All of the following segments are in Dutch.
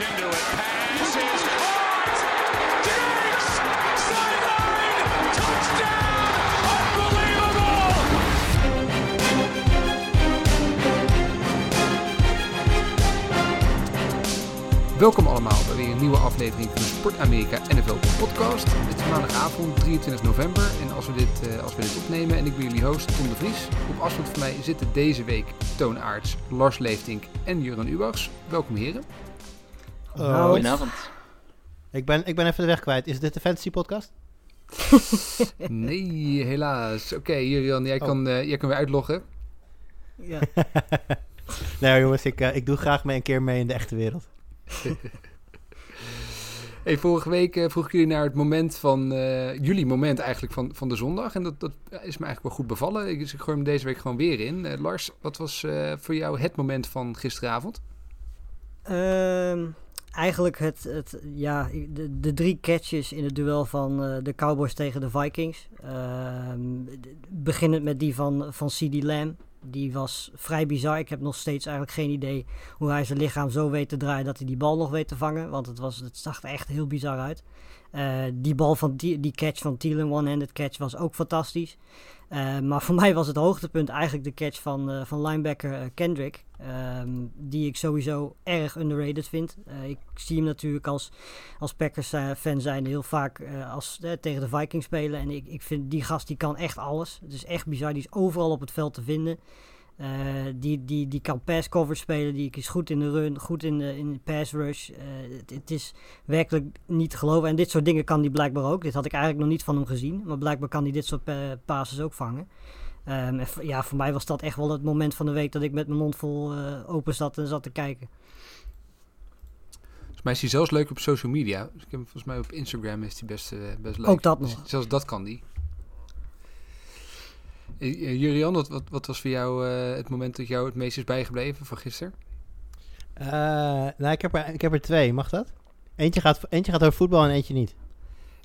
into it. Pass is! Touchdown! Unbelievable! Welkom allemaal bij weer een nieuwe aflevering van de Sport Amerika NFL podcast. Het is maandagavond 23 november en als we, dit, eh, als we dit opnemen en ik ben jullie host Tom de Vries. Op afstand van mij zitten deze week Toon Aarts, Lars Leeftink en Juran Ubachs. Welkom heren. Oh, Goedenavond. ik, ben, ik ben even de weg kwijt. Is dit de Fantasy Podcast? Nee, helaas. Oké, Juran, jij, Oh. kan, eh, jij kan weer uitloggen. Ja. nee jongens, ik, eh, ik doe graag mee een keer mee in de echte wereld. Hey, vorige week eh, vroeg ik jullie naar het moment van, eh, jullie moment eigenlijk van, van de zondag. En dat, dat is me eigenlijk wel goed bevallen. Ik, dus ik gooi hem deze week gewoon weer in. Lars, wat was eh, voor jou het moment van gisteravond? Ehm, eigenlijk het, het, ja, de, de drie catches in het duel van eh, de Cowboys tegen de Vikings. Ehm, beginnend met die van, van Lamb. Die was vrij bizar. Ik heb nog steeds eigenlijk geen idee hoe hij zijn lichaam zo weet te draaien dat hij die bal nog weet te vangen. Want het, was, het zag er echt heel bizar uit. Eh, die bal van die, die catch van Thielen, one-handed catch, was ook fantastisch. Eh, maar voor mij was het hoogtepunt eigenlijk de catch van, eh, van linebacker Kendrick. ehm, die ik sowieso erg underrated vind. Ik zie hem natuurlijk als, als Packers-fan zijn heel vaak als, tegen de Vikings spelen. En ik, ik vind die gast die kan echt alles. Het is echt bizar. Die is overal op het veld te vinden. Eh, die, die, die kan pass coverage spelen. Die is goed in de run, goed in de, in de pass rush. Eh, het, het is werkelijk niet te geloven. En dit soort dingen kan hij blijkbaar ook. Dit had ik eigenlijk nog niet van hem gezien. Maar blijkbaar kan hij dit soort eh, passes ook vangen. Ehm, ja, voor mij was dat echt wel het moment van de week dat ik met mijn mond vol eh, open zat en zat te kijken. Volgens mij is hij zelfs leuk op social media. Dus ik heb volgens mij op Instagram is hij best, best leuk. Ook dat Dus nog. zelfs dat kan die. Eh, Jurian, wat, wat, wat was voor jou eh, het moment dat jou het meest is bijgebleven van gisteren? Eh, nou, ik heb, er, ik heb er twee. Mag dat? Eentje gaat, eentje gaat over voetbal en eentje niet.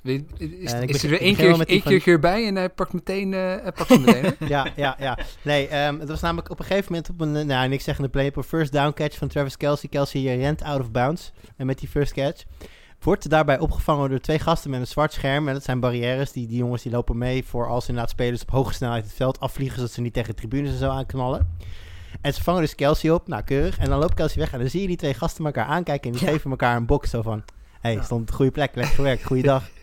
Is, is er weer één keer, één van- keer hierbij en hij pakt meteen, hij pakt meteen. ja, ja, ja. Nee, ehm, het was namelijk op een gegeven moment op een, nou niks zeggende play, op een first down catch van Travis Kelsey. Kelsey rent out of bounds en met die first catch. Wordt daarbij opgevangen door twee gasten met een zwart scherm. En dat zijn barrières. Die, die jongens die lopen mee voor als inderdaad spelers op hoge snelheid het veld afvliegen. Zodat ze niet tegen de tribunes en zo aanknallen. En ze vangen dus Kelsey op, nou keurig. En dan loopt Kelsey weg en dan zie je die twee gasten elkaar aankijken. En die Ja. geven elkaar een box zo van... Hé, hey, Ja. stond op de goede plek, lekker gewerkt, goeiedag.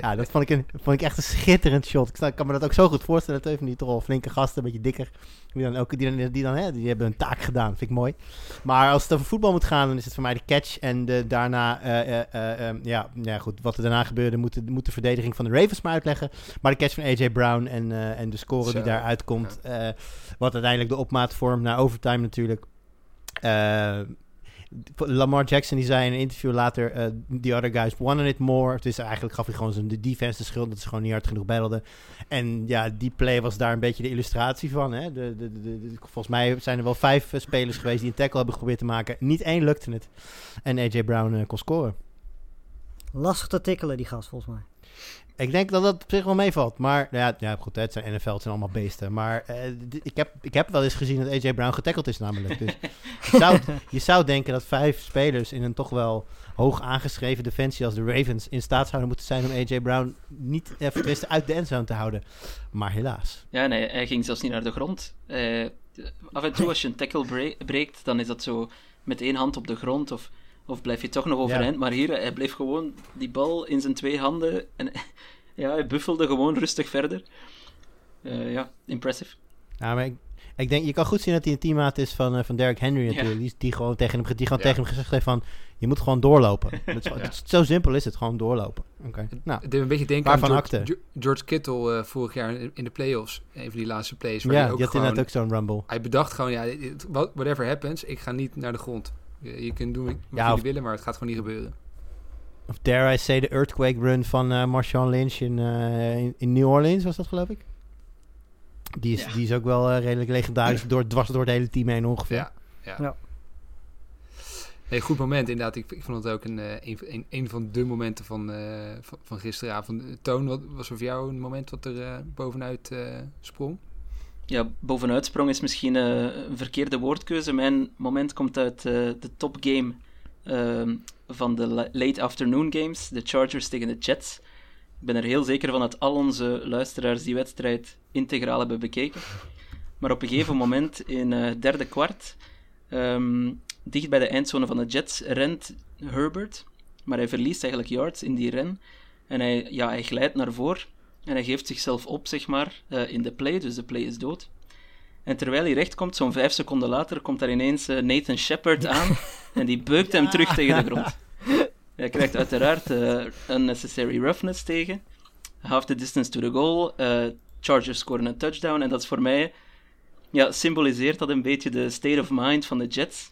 Ja, dat vond ik, een, vond ik echt een schitterend shot. Ik, kan me dat ook zo goed voorstellen. Twee van die toch wel flinke gasten, een beetje dikker. Die dan, ook, die dan, die dan hè, die hebben hun taak gedaan. Vind ik mooi. Maar als het over voetbal moet gaan, dan is het voor mij de catch. En de, daarna, eh, eh, eh, ehm, ja, ja, goed. Wat er daarna gebeurde, moet de, moet de verdediging van de Ravens maar uitleggen. Maar de catch van AJ Brown en, en de score Zo, die daaruit komt. wat uiteindelijk de opmaat vormt naar overtime natuurlijk. Lamar Jackson die zei in een interview later, eh the other guys wanted it more. Dus eigenlijk gaf hij gewoon de defense de schuld dat ze gewoon niet hard genoeg battleden. En ja, die play was daar een beetje de illustratie van. Hè? De, de, de- volgens mij zijn er wel vijf eh, spelers geweest die een tackle hebben geprobeerd te maken. Niet één lukte het. En AJ Brown eh, kon scoren. Lastig te tikkelen, die gast, volgens mij. Ik denk dat dat op zich wel meevalt. Maar nou ja, ja goed, het zijn NFL, het zijn allemaal beesten. Maar eh, ik, heb, ik heb wel eens gezien dat AJ Brown getackeld is namelijk. Dus je, zou, je zou denken dat vijf spelers in een toch wel hoog aangeschreven defensie als de Ravens in staat zouden moeten zijn om AJ Brown niet even uit de endzone te houden. Maar helaas. Ja, nee, hij ging zelfs niet naar de grond. Eh, af en toe als je een tackle bre- breekt, dan is dat zo met één hand op de grond of, of blijf je toch nog overeind. Maar hier, hij bleef gewoon die bal in zijn twee handen en ja, hij buffelde gewoon rustig verder. Eh, ja, impressive. Nou, maar ik, ik denk, je kan goed zien dat hij een teammaat is van, eh, van Derrick Henry natuurlijk. Die, die gewoon tegen hem, die gewoon Ja. tegen hem gezegd heeft van, je moet gewoon doorlopen. Dat is, dat is- zo simpel is het, gewoon doorlopen. Oké. Nou, Het een beetje denken aan George, Kittle eh, vorig jaar in in de playoffs. Een van die laatste plays. Waar ja, hij die ook had gewoon, inderdaad ook zo'n rumble. Hij bedacht gewoon, ja, whatever happens, ik ga niet naar de grond. Je, je kunt doen wat Ja, jullie of- willen, maar het gaat gewoon niet gebeuren. Of dare I say de earthquake run van eh Marshawn Lynch in, eh, in, in New Orleans, was dat geloof ik? Die is, Ja. die is ook wel eh, redelijk legendarisch, door, dwars door het hele team heen ongeveer. Ja, ja. Ja. Nee, goed moment inderdaad. Ik, ik vond het ook een, eh, een, een, een van de momenten van, eh, van, van gisteravond. Toon, wat was er voor jou een moment wat er eh, bovenuit eh, sprong? Ja, bovenuitsprong is misschien eh, een verkeerde woordkeuze. Mijn moment komt uit eh, de topgame ehm, van de late afternoon games, de Chargers tegen de Jets. Ik ben er heel zeker van dat al onze luisteraars die wedstrijd integraal hebben bekeken. Maar op een gegeven moment in het derde kwart, ehm, dicht bij de eindzone van de Jets, rent Herbert. Maar hij verliest eigenlijk yards in die ren. En hij, ja, hij glijdt naar voren. En hij geeft zichzelf op, zeg maar, uh, in de play. Dus de play is dood. En terwijl hij recht komt, zo'n vijf seconden later, komt daar ineens uh, Nathan Shepard aan. en die beukt hem terug tegen de grond. Hij krijgt uiteraard uh, unnecessary roughness tegen. Half the distance to the goal. Chargers scoren een touchdown. En dat is voor mij... Ja, symboliseert dat een beetje de state of mind van de Jets.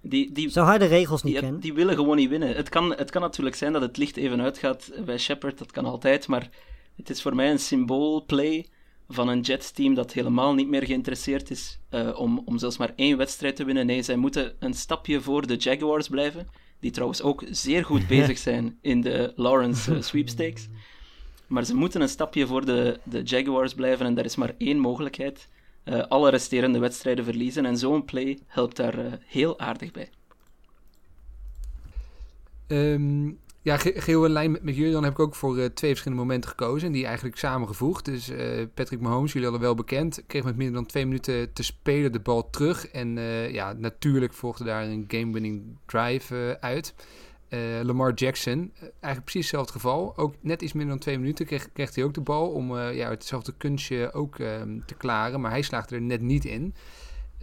Die, die, Zou hij de regels niet die, kennen? Die willen gewoon niet winnen. Het kan, het kan natuurlijk zijn dat het licht even uitgaat bij Shepard, dat kan altijd, maar het is voor mij een symboolplay van een Jets-team dat helemaal niet meer geïnteresseerd is uh, om, om zelfs maar één wedstrijd te winnen. Nee, zij moeten een stapje voor de Jaguars blijven, die trouwens ook zeer goed bezig zijn in de Lawrence uh, sweepstakes. Maar ze moeten een stapje voor de, de Jaguars blijven en daar is maar één mogelijkheid. Uh, alle resterende wedstrijden verliezen en zo'n play helpt daar heel aardig bij. Um, ja, geheel in lijn met, jullie. Dan heb ik ook voor uh, twee verschillende momenten gekozen. En die eigenlijk samengevoegd. Dus uh, Patrick Mahomes, jullie hadden wel bekend. Kreeg met minder dan twee minuten te spelen de bal terug. En uh, ja, natuurlijk volgde daar een game-winning drive uit. Lamar Jackson, eigenlijk precies hetzelfde geval. Ook net iets minder dan twee minuten kreeg, kreeg hij ook de bal om ja, hetzelfde kunstje ook ehm, te klaren. Maar hij slaagde er net niet in.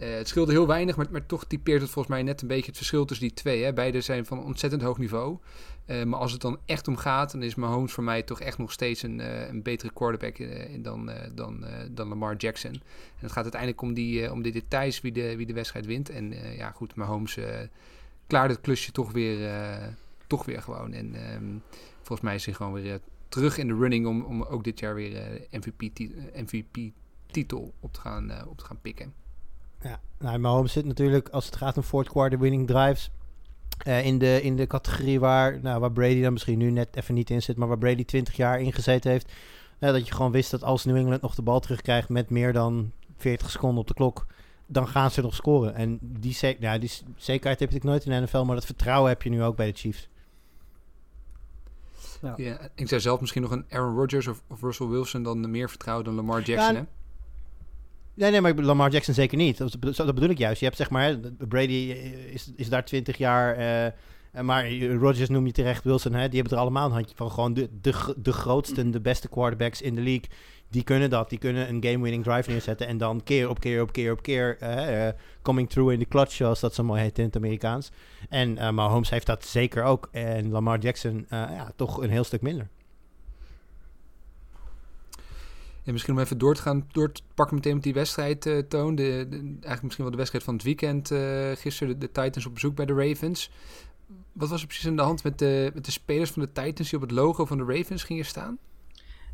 Het scheelde heel weinig, maar, maar, toch typeert het volgens mij net een beetje het verschil tussen die twee. Hè. Beide zijn van ontzettend hoog niveau. Uh, maar als het dan echt om gaat, dan is Mahomes voor mij toch echt nog steeds een, uh, een betere quarterback dan, dan, dan Lamar Jackson. En het gaat uiteindelijk om die, om details wie de, wie de wedstrijd wint. En ja, goed, Mahomes klaarde het klusje toch weer, toch weer gewoon. En um, volgens mij is hij gewoon weer terug in de running om, om ook dit jaar weer MVP-titel op, op te gaan pikken. Ja, nou, Mahomes zit natuurlijk, als het gaat om fourth quarter winning drives uh, in, de, in de categorie waar, nou, waar Brady dan misschien nu net even niet in zit, maar waar Brady 20 jaar ingezeten heeft. Uh, dat je gewoon wist dat als New England nog de bal terugkrijgt met meer dan 40 seconden op de klok, dan gaan ze nog scoren. En die, nou, die zekerheid heb ik nooit in de NFL, maar dat vertrouwen heb je nu ook bij de Chiefs. Ja. ja ik zou zelf misschien nog een Aaron Rodgers of, of Russell Wilson dan meer vertrouwen dan Lamar Jackson. Ja, Nee, nee, maar Lamar Jackson zeker niet. Dat, bedoel ik juist. Je hebt zeg maar, Brady is, is daar 20 jaar. Uh, maar Rodgers noem je terecht, Wilson, hè, die hebben er allemaal een handje van. Gewoon de, de, de grootste, de beste quarterbacks in de league. Die kunnen dat. Die kunnen een game-winning drive neerzetten. En dan keer op keer op keer op keer. Uh, coming through in the clutch, zoals dat zo mooi heet in het Amerikaans. En Mahomes heeft dat zeker ook. En Lamar Jackson, ja, toch een heel stuk minder. En misschien om even door te gaan, door te pakken meteen met die wedstrijd uh, toon. De, eigenlijk misschien wel de wedstrijd van het weekend uh, gisteren. De, Titans op bezoek bij de Ravens. Wat was er precies aan de hand met de, met de spelers van de Titans die op het logo van de Ravens gingen staan?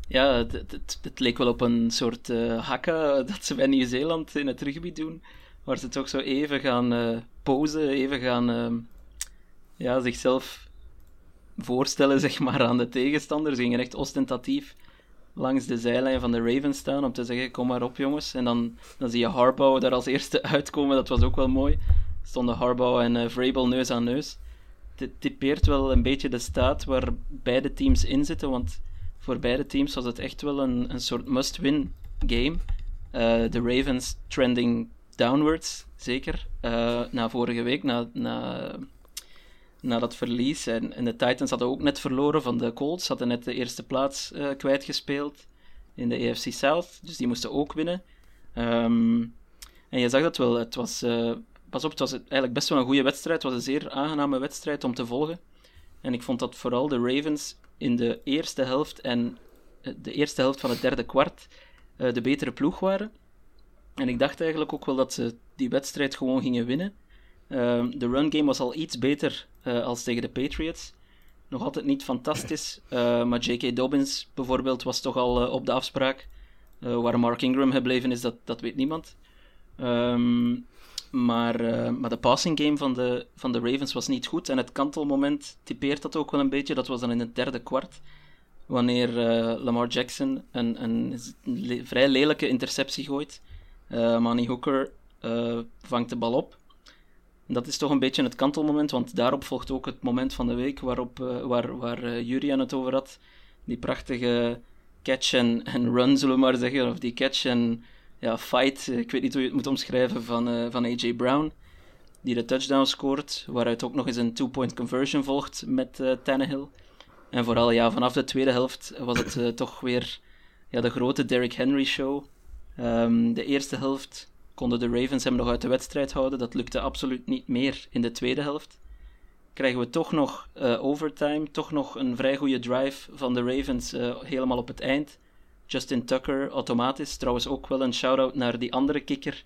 Ja, het, het, leek wel op een soort uh, hakka dat ze bij Nieuw-Zeeland in het rugby doen. Waar ze toch zo even gaan posen, even gaan uh, ja, zichzelf voorstellen zeg maar, aan de tegenstander. Ze gingen echt ostentatief langs de zijlijn van de Ravens staan om te zeggen: Kom maar op, jongens. En dan, dan zie je Harbaugh daar als eerste uitkomen. Dat was ook wel mooi. Stonden Harbaugh en uh, Vrabel neus aan neus. Dit typeert wel een beetje de staat waar beide teams in zitten. Want voor beide teams was het echt wel een, een soort must-win game. Uh, de Ravens trending downwards, zeker. Uh, na vorige week, na, na na dat verlies. En, de Titans hadden ook net verloren van de Colts, hadden net de eerste plaats uh, kwijtgespeeld in de AFC South, dus die moesten ook winnen. Um, en je zag dat wel, het was, uh, pas op, het was eigenlijk best wel een goede wedstrijd, het was een zeer aangename wedstrijd om te volgen. En ik vond dat vooral de Ravens in de eerste helft en eh, de eerste helft van het derde kwart de betere ploeg waren. En ik dacht eigenlijk ook wel dat ze die wedstrijd gewoon gingen winnen. Uh, de run game was al iets beter uh, als tegen de Patriots. Nog altijd niet fantastisch, uh, maar J.K. Dobbins bijvoorbeeld was toch al uh, op de afspraak. waar Mark Ingram gebleven is, dat, dat weet niemand. Um, maar, maar de passing game van de, van de Ravens was niet goed. En het kantelmoment typeert dat ook wel een beetje. Dat was dan in het derde kwart. Wanneer Lamar Jackson een, een vrij lelijke interceptie gooit. Manny Hooker vangt de bal op. dat is toch een beetje het kantelmoment, want daarop volgt ook het moment van de week waarop, uh, waar, waar uh, Julian het over had. Die prachtige catch en, en run, zullen we maar zeggen, of die catch en ja, fight, ik weet niet hoe je het moet omschrijven, van, uh, van AJ Brown. Die de touchdown scoort, waaruit ook nog eens een two-point conversion volgt met Tannehill. En vooral ja, vanaf de tweede helft was het toch weer ja, de grote Derrick Henry show. Um, de eerste helft konden de Ravens hem nog uit de wedstrijd houden. Dat lukte absoluut niet meer in de tweede helft. Krijgen we toch nog uh, overtime, toch nog een vrij goede drive van de Ravens helemaal op het eind. Justin Tucker automatisch. Trouwens ook wel een shout-out naar die andere kikker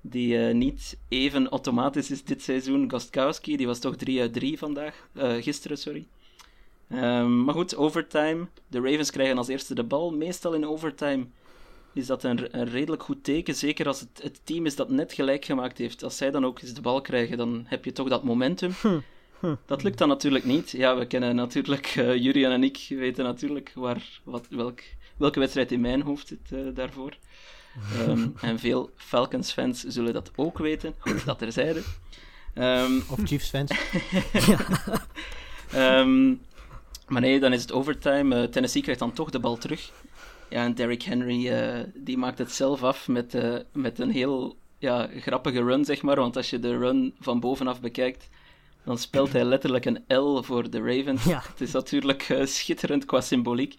die uh, niet even automatisch is dit seizoen. Gostkowski, die was toch 3 uit 3 vandaag, gisteren, sorry. Um, maar goed, overtime. De Ravens krijgen als eerste de bal. Meestal in overtime is dat een, een redelijk goed teken. Zeker als het, het, team is dat net gelijk gemaakt heeft. Als zij dan ook eens de bal krijgen, dan heb je toch dat momentum. Dat lukt dan natuurlijk niet. Ja, we kennen natuurlijk, uh, Julian en ik weten natuurlijk waar, wat, welk, welke wedstrijd in mijn hoofd zit uh, daarvoor. Um, en veel Falcons-fans zullen dat ook weten. Goed, dat terzijde. Um, of Chiefs-fans. um, maar nee, dan is het overtime. Uh, Tennessee krijgt dan toch de bal terug. Ja, en Derrick Henry, uh, die maakt het zelf af met, uh, met een heel ja, grappige run, zeg maar. Want als je de run van bovenaf bekijkt, dan spelt hij letterlijk een L voor de Ravens. Ja. Het is natuurlijk schitterend qua symboliek.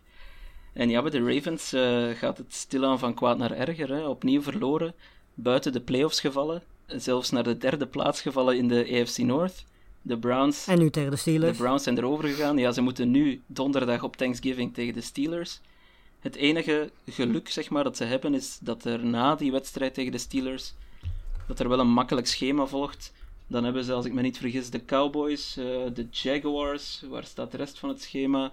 En ja, bij de Ravens uh, gaat het stilaan van kwaad naar erger. Hè. Opnieuw verloren, buiten de playoffs gevallen, zelfs naar de derde plaats gevallen in de AFC North. De Browns, en nu tegen de Steelers. De Browns zijn erover gegaan. Ja, ze moeten nu donderdag op Thanksgiving tegen de Steelers. Het enige geluk zeg maar, dat ze hebben is dat er na die wedstrijd tegen de Steelers dat er wel een makkelijk schema volgt. Dan hebben ze, als ik me niet vergis, de Cowboys, uh, de Jaguars. Waar staat de rest van het schema?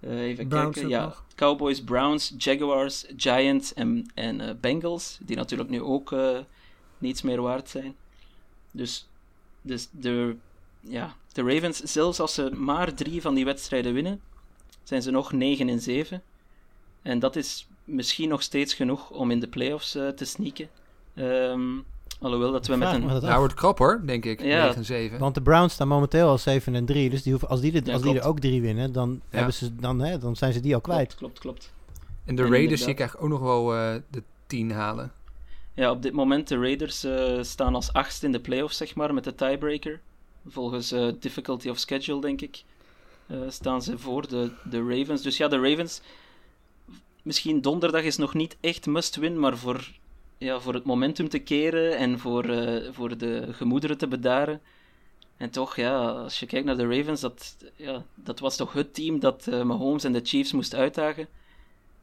Uh, even Browns kijken. Ja, nog. Cowboys, Browns, Jaguars, Giants en, en uh, Bengals. Die natuurlijk nu ook niets meer waard zijn. Dus, dus de, ja, de Ravens, zelfs als ze maar drie van die wedstrijden winnen, zijn ze nog 9 en 7. En dat is misschien nog steeds genoeg om in de playoffs te sneaken. Um, Alhoewel dat we met een... Dat ja, wordt krap hoor, denk ik. Ja. 9 7. Want de Browns staan momenteel al 7 en 3. Dus die hoeven, als, die, de, Ja, als die er ook drie winnen, dan, Ja. hebben ze, dan, hè, dan zijn ze die al kwijt. Klopt, klopt, klopt. En de En Raiders zie ik eigenlijk ook nog wel eh, de 10 halen. Ja, op dit moment de Raiders eh, staan als achtste in de playoffs, zeg maar, met de tiebreaker. Volgens eh, difficulty of schedule, denk ik, eh, staan ze voor de, de Ravens. Dus ja, de Ravens, misschien donderdag is nog niet echt must-win, maar voor, ja, voor het momentum te keren en voor, eh, voor de gemoederen te bedaren. En toch, ja, als je kijkt naar de Ravens, dat, ja, dat was toch het team dat eh, Mahomes en de Chiefs moest uitdagen.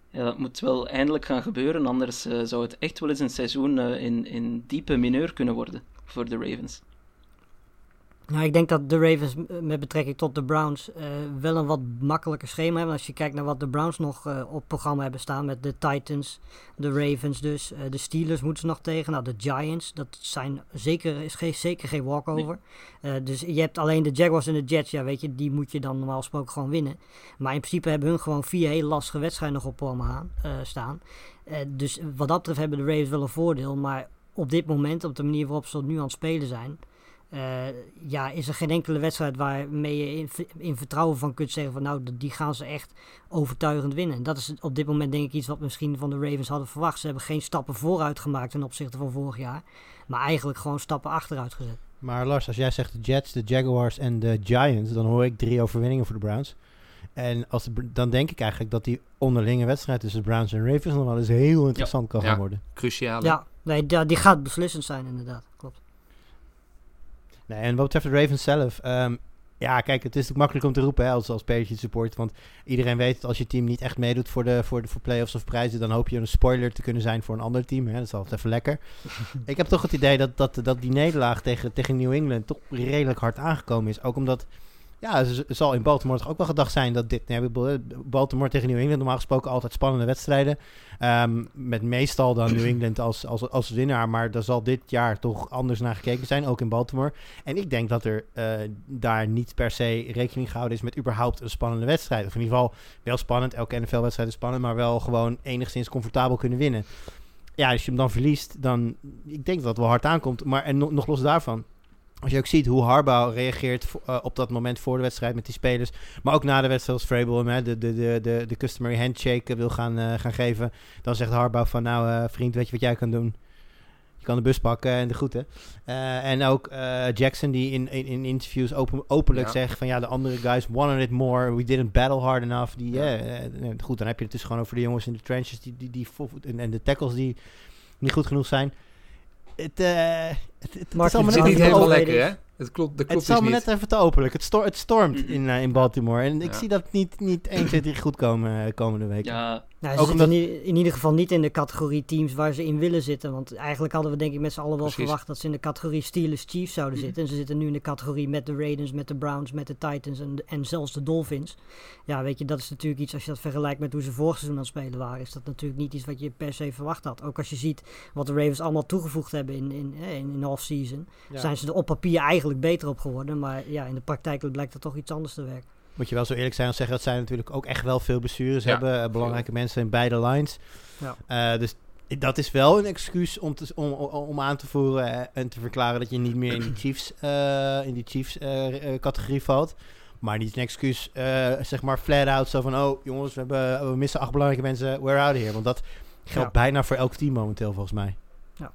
Ja, dat moet wel eindelijk gaan gebeuren, anders eh, zou het echt wel eens een seizoen in, in diepe mineur kunnen worden voor de Ravens. Nou, ik denk dat de Ravens met betrekking tot de Browns eh, wel een wat makkelijker schema hebben. Als je kijkt naar wat de Browns nog eh, op programma hebben staan met de Titans, de Ravens dus. eh, de Steelers moeten ze nog tegen. Nou, de Giants, dat zijn zeker, is geen, zeker geen walkover. Dus je hebt alleen de Jaguars en de Jets, ja weet je, die moet je dan normaal gesproken gewoon winnen. Maar in principe hebben hun gewoon vier hele lastige wedstrijden nog op programma aan, staan. Dus wat dat betreft hebben de Ravens wel een voordeel. Maar op dit moment, op de manier waarop ze nu aan het spelen zijn... eh, ja, is er geen enkele wedstrijd waarmee je in, in vertrouwen van kunt zeggen van nou, die gaan ze echt overtuigend winnen. En dat is op dit moment denk ik iets wat we misschien van de Ravens hadden verwacht. Ze hebben geen stappen vooruit gemaakt ten opzichte van vorig jaar. Maar eigenlijk gewoon stappen achteruit gezet. Maar Lars, als jij zegt de Jets, de Jaguars en de Giants, dan hoor ik drie overwinningen voor de Browns. En als de, dan denk ik eigenlijk dat die onderlinge wedstrijd tussen de Browns en Ravens nog wel eens heel interessant kan Ja. gaan worden. Cruciale. Ja, nee, die gaat beslissend zijn inderdaad. Klopt. Nee, en wat betreft de Ravens zelf, ehm, ja, kijk, het is natuurlijk makkelijk om te roepen hè, als, als Patriot support. Want iedereen weet dat als je team niet echt meedoet voor de, voor de voor playoffs of prijzen, dan hoop je een spoiler te kunnen zijn voor een ander team. Hè. Dat is altijd even lekker. ik heb toch het idee dat, dat, dat die nederlaag tegen, tegen New England toch redelijk hard aangekomen is. Ook omdat, ja, ze zal in Baltimore toch ook wel gedacht zijn dat dit, Baltimore tegen New England, normaal gesproken altijd spannende wedstrijden. Ehm, met meestal dan New England als, als, als winnaar, maar daar zal dit jaar toch anders naar gekeken zijn, ook in Baltimore. En ik denk dat er eh, daar niet per se rekening gehouden is met überhaupt een spannende wedstrijd. Of in ieder geval wel spannend, elke NFL-wedstrijd is spannend, maar wel gewoon enigszins comfortabel kunnen winnen. Ja, als je hem dan verliest, dan... Ik denk dat het wel hard aankomt. Maar en nog los daarvan, als je ook ziet hoe Harbaugh reageert eh, op dat moment voor de wedstrijd met die spelers. Maar ook na de wedstrijd als Vrabel hem hè, de, de, de, de, de customary handshake wil gaan, eh, gaan geven. Dan zegt Harbaugh van nou eh, vriend, weet je wat jij kan doen? Je kan de bus pakken en de groeten. Eh, en ook eh, Jackson die in, in, in interviews open, openlijk Ja. zegt van ja, de andere guys wanted it more. We didn't battle hard enough. Die, Ja. eh, eh, goed, dan heb je het dus gewoon over de jongens in de trenches die, die, die, en de tackles die niet goed genoeg zijn. Het, eh, het, het, het is allemaal Het net niet helemaal lekker, hè? Het klopt, dat het klopt is dus net even te openlijk. Het, sto het stormt in, eh, in Baltimore. En ik Ja. zie dat niet, niet 1, 2, 3 goed komen eh, komende week. Ja, Nou, Ook ze omdat- zitten in, in ieder geval niet in de categorie teams waar ze in willen zitten. Want eigenlijk hadden we denk ik met z'n allen wel Precies. verwacht dat ze in de categorie Steelers Chiefs zouden Mhm. zitten. En ze zitten nu in de categorie met de Raiders, met de Browns, met de Titans en, en zelfs de Dolphins. Ja, weet je, dat is natuurlijk iets als je dat vergelijkt met hoe ze vorig seizoen aan het spelen waren. Is dat natuurlijk niet iets wat je per se verwacht had. Ook als je ziet wat de Ravens allemaal toegevoegd hebben in, in, in, in off-season. Ja. Zijn ze er op papier eigenlijk beter op geworden. Maar ja, in de praktijk blijkt dat toch iets anders te werken. Moet je wel zo eerlijk zijn en zeggen dat zij natuurlijk ook echt wel veel blessures Ja, hebben. eh, belangrijke mensen in beide lines. Ja. Eh, dus dat is wel een excuus om, te, om, om, aan te voeren eh, en te verklaren dat je niet meer in die Chiefs, eh, in die Chiefs categorie valt. Maar niet een excuus, eh, zeg maar flat out, zo van, oh jongens, we, hebben, we missen acht belangrijke mensen, we're out of here. Want dat geldt Ja. bijna voor elk team momenteel, volgens mij. Ja,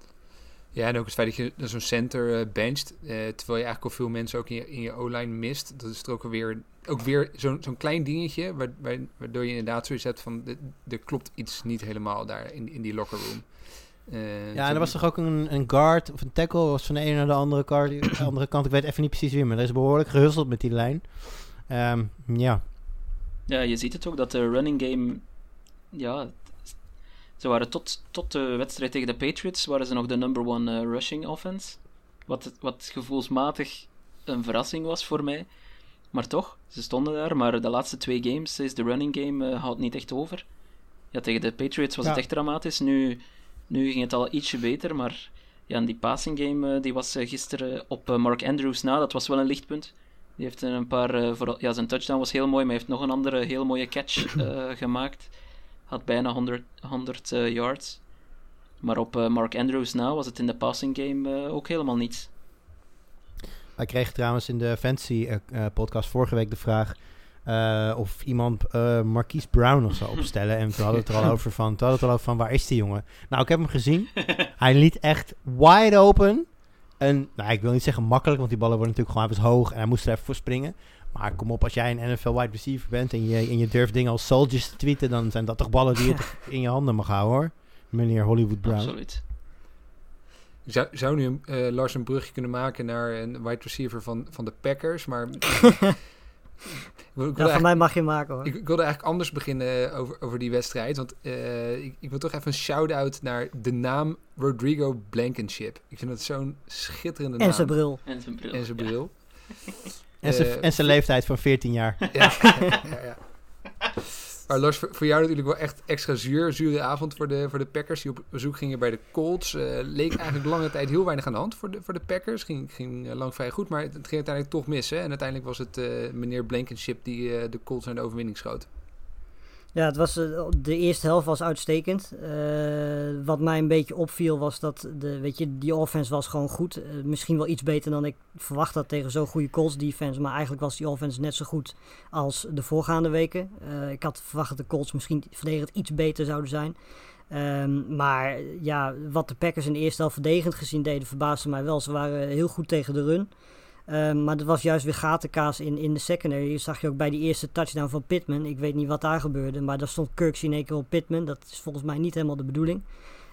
en ook het feit dat je zo'n center eh, bencht, eh, terwijl je eigenlijk al veel mensen ook in je, in je O-line mist. Dat is er ook alweer, ook weer zo'n zo'n klein dingetje, wa- wa- waardoor je inderdaad zoiets hebt van, de- er klopt iets niet helemaal daar in, in die locker room. Eh, Ja, en er was toch ook een, een guard of een tackle, was van de ene naar de andere, guard, de andere kant. Ik weet even niet precies wie, maar er is behoorlijk gehusteld met die lijn. Ehm, ja, ja, je ziet het ook dat de running game. Ja, ze waren tot, tot de wedstrijd tegen de Patriots waren ze nog de number one eh, rushing offense. Wat, wat gevoelsmatig een verrassing was voor mij. Maar toch, ze stonden daar. Maar de laatste twee games is de running game eh, houdt niet echt over. Ja, tegen de Patriots was Ja. het echt dramatisch. Nu, nu ging het al ietsje beter, maar ja, die passing game eh, die was gisteren op Mark Andrews na. Dat was wel een lichtpunt. Die heeft een paar, vooral, ja, zijn touchdown was heel mooi, maar hij heeft nog een andere heel mooie catch gemaakt. Had bijna 100, 100 eh, yards. Maar op eh, Mark Andrews na was het in de passing game eh, ook helemaal niets. wij kregen trouwens in de Fantasy podcast vorige week de vraag of iemand Marquise Brown nog zou opstellen. En toen hadden we het er al over van, toen hadden we het er al over van, waar is die jongen? Nou, ik heb hem gezien. Hij liet echt wide open. En, nou, ik wil niet zeggen makkelijk, want die ballen worden natuurlijk gewoon even hoog en hij moest er even voor springen. Maar kom op, als jij een NFL wide receiver bent en je, en je durft dingen als soldiers te tweeten, dan zijn dat toch ballen die je toch in je handen mag houden hoor. Meneer Hollywood Brown. Absoluut. Zou, zou nu eh, Lars een brugje kunnen maken naar een wide receiver van, van de Packers, maar... ik, Ja, van mij mag je maken hoor. Ik, ik wilde eigenlijk anders beginnen eh, over, over die wedstrijd. Want eh, ik, ik wil toch even een shout-out naar de naam Rodrigo Blankenship. Ik vind dat zo'n schitterende naam. en zijn bril. En zijn bril. En zijn ja. En zijn Eh, en zijn leeftijd van 14 jaar. Ja, ja, ja. Maar Lars, voor, jou natuurlijk wel echt extra zuur. Zure avond voor de, voor de Packers. Die op bezoek gingen bij de Colts. Eh, leek eigenlijk lange tijd heel weinig aan de hand voor de, voor de Packers. Ging, ging eh, lang vrij goed, maar het, ging uiteindelijk toch mis. Hè? En uiteindelijk was het meneer Blankenship die de Colts naar de overwinning schoot. Ja, het was, eh, de eerste helft was uitstekend. Eh, wat mij een beetje opviel was dat de, weet je, die offense was gewoon goed. Eh, misschien wel iets beter dan ik verwacht had tegen zo'n goede Colts defense. Maar eigenlijk was die offense net zo goed als de voorgaande weken. Ik had verwacht dat de Colts misschien verdedigend iets beter zouden zijn. Ehm, maar ja, wat de Packers in de eerste helft verdedigend gezien deden, verbaasde mij wel. Ze waren heel goed tegen de run. Um, maar er was juist weer gatenkaas in, in de secondary. Je zag je ook bij die eerste touchdown van Pittman. Ik weet niet wat daar gebeurde, maar daar stond Kirksey in één keer op Pittman. Dat is volgens mij niet helemaal de bedoeling.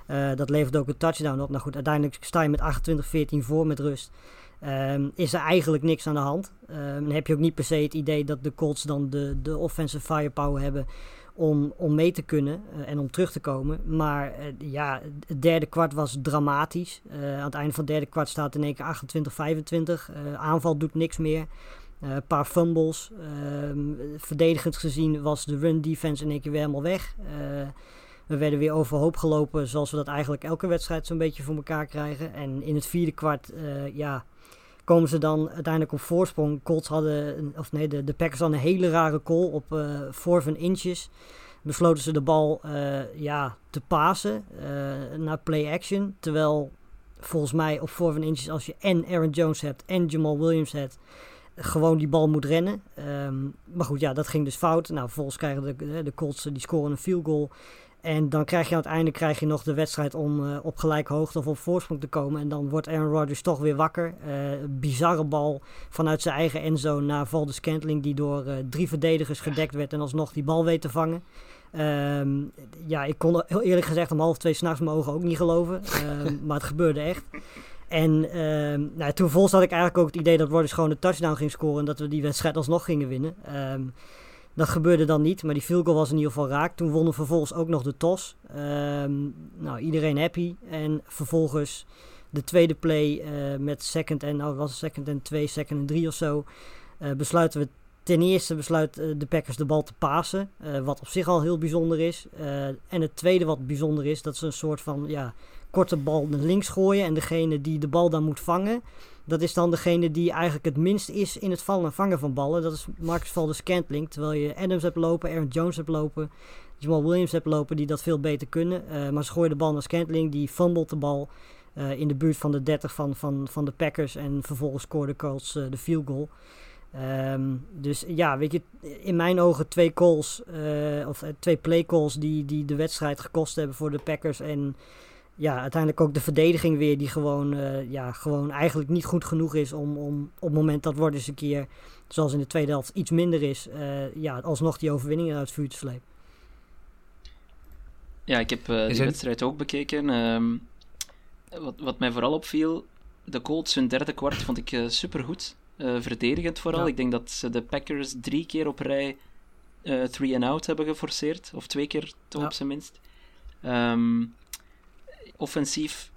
Uh, dat levert ook een touchdown op. Nou goed, uiteindelijk sta je met 28-14 voor met rust. Um, is er eigenlijk niks aan de hand. Um, dan heb je ook niet per se het idee dat de Colts dan de, de offensive firepower hebben om, om mee te kunnen uh, en om terug te komen. Maar uh, ja, het derde kwart was dramatisch. Uh, aan het einde van het derde kwart staat in één keer 28-25. Uh, aanval doet niks meer. Een paar fumbles. verdedigend gezien was de run defense in één keer weer helemaal weg. we werden weer overhoop gelopen zoals we dat eigenlijk elke wedstrijd zo'n beetje voor elkaar krijgen. En in het vierde kwart, ja komen ze dan uiteindelijk op voorsprong. Colts hadden, of nee, de, de Packers hadden een hele rare call op uh, fourth inches. Besloten ze de bal uh, ja, te pasen uh, naar play action. Terwijl volgens mij op voor van inches als je en Aaron Jones hebt en Jamal Williams hebt, gewoon die bal moet rennen. Ehm, maar goed, ja, dat ging dus fout. Nou, vervolgens krijgen de, de Colts, die scoren een field goal. En dan krijg je aan het einde krijg je nog de wedstrijd om uh, op gelijke hoogte of op voorsprong te komen. En dan wordt Aaron Rodgers toch weer wakker. Uh, bizarre bal vanuit zijn eigen endzone naar Valdes Scantling. Die door uh, drie verdedigers gedekt werd en alsnog die bal weet te vangen. Um, ja, ik kon heel eerlijk gezegd om half twee s'nachts mijn ogen ook niet geloven. Um, maar het gebeurde echt. En um, nou, toen volgens had ik eigenlijk ook het idee dat Rodgers gewoon een touchdown ging scoren. En dat we die wedstrijd alsnog gingen winnen. Dat gebeurde dan niet, maar die field goal was in ieder geval raak. Toen wonnen vervolgens ook nog de TOS. Um, nou, iedereen happy. En vervolgens de tweede play uh, met second en, nou was second en 2, second en 3 of zo. Uh, besluiten we ten eerste besluit uh, de Packers de bal te pasen. wat op zich al heel bijzonder is. en het tweede wat bijzonder is, dat ze een soort van ja, korte bal naar links gooien. En degene die de bal dan moet vangen, dat is dan degene die eigenlijk het minst is in het vallen en vangen van ballen. Dat is Marcus Valdes Scantling. Terwijl je Adams hebt lopen, Aaron Jones hebt lopen, Jamal Williams hebt lopen, die dat veel beter kunnen. Uh, maar ze gooien de bal naar Scantling, die fumbled de bal uh, in de buurt van de 30 van, van, van de Packers. En vervolgens scoorde Colts uh, de field goal. Um, dus ja, weet je, in mijn ogen twee calls, of twee play calls die, die de wedstrijd gekost hebben voor de Packers. En ja, uiteindelijk ook de verdediging weer, die gewoon, uh, ja, gewoon eigenlijk niet goed genoeg is om, om op het moment dat wordt eens een keer, zoals in de tweede helft, iets minder is, uh, ja, alsnog die overwinning uit het vuur te slepen. Ja, ik heb uh, die het... wedstrijd ook bekeken. Um, wat, wat mij vooral opviel, de Colts hun derde kwart vond ik uh, supergoed. Uh, verdedigend vooral. Ja. Ik denk dat ze de Packers drie keer op rij three and out hebben geforceerd. Of twee keer toch ja. op zijn minst. Um, offensief,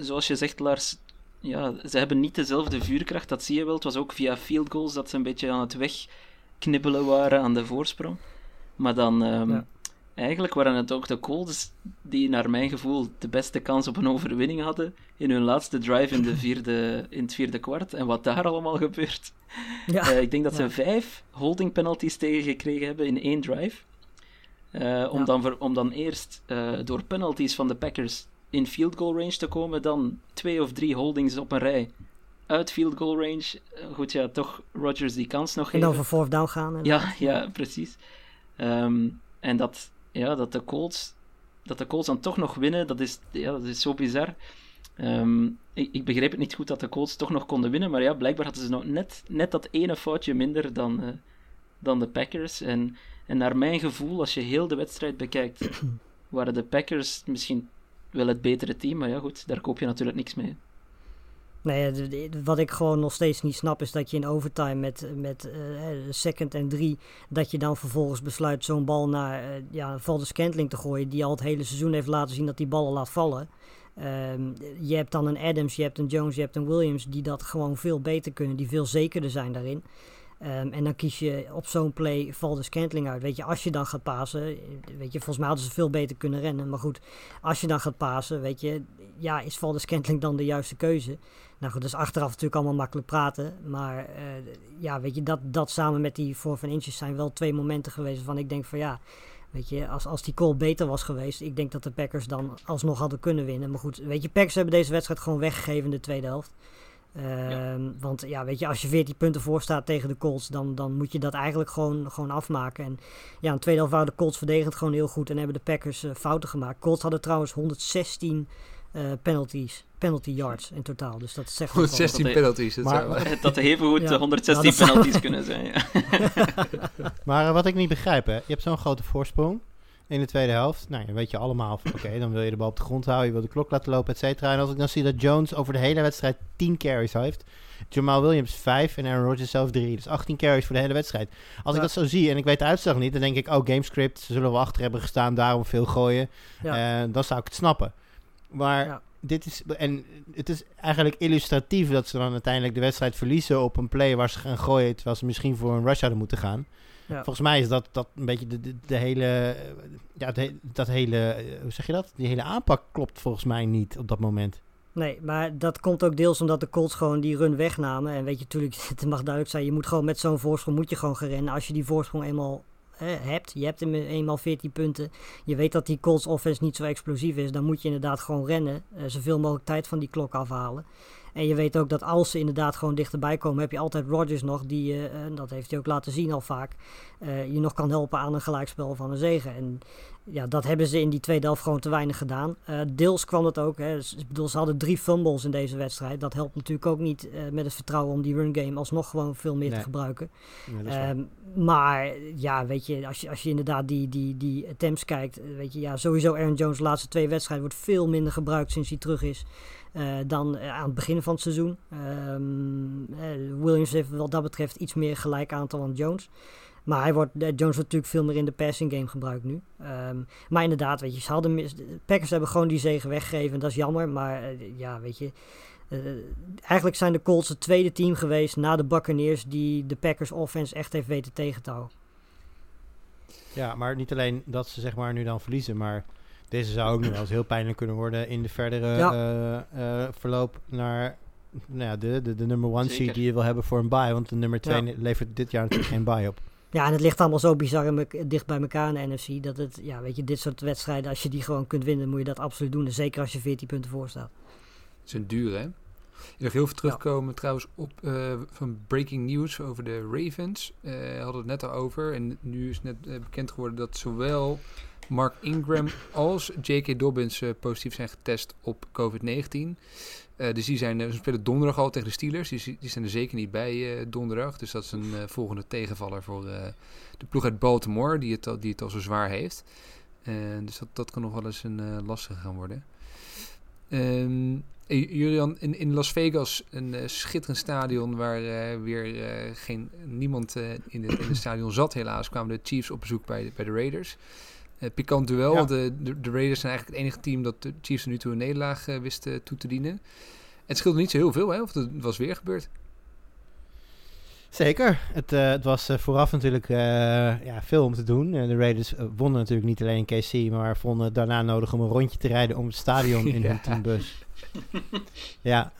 zoals je zegt, Lars, ja, ze hebben niet dezelfde vuurkracht, dat zie je wel. Het was ook via field goals dat ze een beetje aan het wegknibbelen waren aan de voorsprong. Maar dan, um, ja. eigenlijk waren het ook de Colts die naar mijn gevoel de beste kans op een overwinning hadden in hun laatste drive in, de vierde, in het vierde kwart. En wat daar allemaal gebeurt. Ja. Uh, ik denk dat ze ja. vijf holding penalties tegengekregen hebben in één drive. Uh, om, dan om dan eerst uh, door penalties van de Packers in field goal range te komen, dan twee of drie holdings op een rij uit field goal range. Goed, ja, toch Rodgers die kans nog geven. En dan voor fourth down gaan. Ja, ja, precies. Um, en dat, ja, dat de Colts dat de Colts dan toch nog winnen, dat is, ja, dat is zo bizar. Um, ik, ik, begreep het niet goed dat de Colts toch nog konden winnen, maar ja, blijkbaar hadden ze nog net, net dat ene foutje minder dan, uh, dan de Packers. En, en naar mijn gevoel, als je heel de wedstrijd bekijkt, waren de Packers misschien wel het betere team, maar ja goed, daar koop je natuurlijk niks mee. Nee, wat ik gewoon nog steeds niet snap is dat je in overtime met, met uh, second en drie, dat je dan vervolgens besluit zo'n bal naar uh, ja, Scantling te gooien, die al het hele seizoen heeft laten zien dat die ballen laat vallen. Um, je hebt dan een Adams, je hebt een Jones, je hebt een Williams die dat gewoon veel beter kunnen, die veel zekerder zijn daarin. Um, en dan kies je op zo'n play valt de Scantling uit. Weet je, als je dan gaat pasen, weet je, volgens mij hadden ze veel beter kunnen rennen. Maar goed, als je dan gaat pasen, weet je, ja, is Val de Scantling dan de juiste keuze? Nou goed, dat achteraf natuurlijk allemaal makkelijk praten. Maar uh, ja, weet je, dat, dat samen met die voor van inches zijn wel twee momenten geweest van ik denk van ja, weet je, als, als die call beter was geweest, ik denk dat de Packers dan alsnog hadden kunnen winnen. Maar goed, weet je, Packers hebben deze wedstrijd gewoon weggegeven in de tweede helft. Ja. Want ja, weet je, als je 14 punten voor staat tegen de Colts, dan, dan moet je dat eigenlijk gewoon, gewoon afmaken. En ja, in de tweede helft waren de Colts verdedigend gewoon heel goed en hebben de Packers uh, fouten gemaakt. Colts hadden trouwens 116 uh, penalties, penalty yards in totaal. Dus dat zegt 116 dat penalties. Dat, maar, dat even goed ja. 116 ja, penalties kunnen zijn. Ja. maar wat ik niet begrijp, hè, je hebt zo'n grote voorsprong in de tweede helft. Nou, dan weet je allemaal van, oké, okay, dan wil je de bal op de grond houden, je wil de klok laten lopen, et cetera. En als ik dan zie dat Jones over de hele wedstrijd 10 carries heeft, Jamal Williams 5 en Aaron Rodgers zelf 3. Dus 18 carries voor de hele wedstrijd. Als ja. ik dat zo zie en ik weet de uitslag niet, dan denk ik, oh, gamescript, ze zullen wel achter hebben gestaan, daarom veel gooien. Ja. Uh, dan zou ik het snappen. Maar ja. dit is, en het is eigenlijk illustratief dat ze dan uiteindelijk de wedstrijd verliezen op een play waar ze gaan gooien, terwijl ze misschien voor een rush hadden moeten gaan. Ja. Volgens mij is dat, dat een beetje de, de, de hele, ja, de, dat hele, hoe zeg je dat? Die hele aanpak klopt volgens mij niet op dat moment. Nee, maar dat komt ook deels omdat de Colts gewoon die run wegnamen. En weet je, natuurlijk, het mag duidelijk zijn, je moet gewoon met zo'n voorsprong moet je gewoon gaan rennen. Als je die voorsprong eenmaal hebt. Je hebt hem eenmaal 14 punten. Je weet dat die Colts offense niet zo explosief is. Dan moet je inderdaad gewoon rennen. Uh, zoveel mogelijk tijd van die klok afhalen. En je weet ook dat als ze inderdaad gewoon dichterbij komen, heb je altijd Rodgers nog, die, uh, dat heeft hij ook laten zien al vaak, uh, je nog kan helpen aan een gelijkspel van een zegen. En ja, dat hebben ze in die tweede helft gewoon te weinig gedaan. Uh, deels kwam dat ook. Hè. Ik bedoel, ze hadden drie fumbles in deze wedstrijd. Dat helpt natuurlijk ook niet met het vertrouwen om die run game alsnog gewoon veel meer nee. te gebruiken. Ja, um, maar ja, weet je, als je, als je inderdaad die, die, die attempts kijkt, weet je, ja, sowieso Aaron Jones de laatste twee wedstrijden wordt veel minder gebruikt sinds hij terug is. Uh, dan aan het begin van het seizoen. Um, Williams heeft wat dat betreft iets meer gelijk aantal aan Jones. Maar hij wordt, Jones wordt natuurlijk veel meer in de passing game gebruikt nu. Um, maar inderdaad, weet je, hadden, de Packers hebben gewoon die zegen weggegeven. Dat is jammer, maar ja, weet je. Eigenlijk zijn de Colts het tweede team geweest na de Buccaneers die de Packers offense echt heeft weten tegen te houden. Ja, maar niet alleen dat ze zeg maar nu dan verliezen, maar deze zou ook nog wel eens heel pijnlijk kunnen worden in de verdere ja. uh, verloop naar nou ja, de, de, de number one Zeker. seed die je wil hebben voor een bye. Want de nummer twee ja. levert dit jaar natuurlijk geen bye op. Ja, en het ligt allemaal zo bizar dicht bij elkaar in de NFC. Dat het, ja, weet je, dit soort wedstrijden, als je die gewoon kunt winnen, moet je dat absoluut doen. En zeker als je 14 punten voor staat. Het is een duur, hè? Ik nog heel veel terugkomen ja. trouwens op uh, van breaking news over de Ravens. Uh, hadden het net al over. En nu is net uh, bekend geworden dat zowel Mark Ingram als J.K. Dobbins positief zijn getest op COVID-19. Uh, dus die zijn, ze spelen donderdag al tegen de Steelers. Die, die zijn er zeker niet bij donderdag. Dus dat is een volgende tegenvaller voor de ploeg uit Baltimore, die het al, die het al zo zwaar heeft. dus dat, dat kan nog wel eens een lastige gaan worden. Um, Julian, in, Las Vegas, een schitterend stadion waar weer geen, niemand in, in het stadion zat helaas, kwamen de Chiefs op bezoek bij, bij de Raiders. Uh, pikant duel. Ja. De, de, de, Raiders zijn eigenlijk het enige team dat de Chiefs nu toe een nederlaag uh, wist uh, toe te dienen. Het scheelde niet zo heel veel, hè? Of het was weer gebeurd. Zeker. Het, het was vooraf natuurlijk ja, veel om te doen. de Raiders wonnen natuurlijk niet alleen in KC, maar vonden het daarna nodig om een rondje te rijden om het stadion in ja. hun teambus. ja,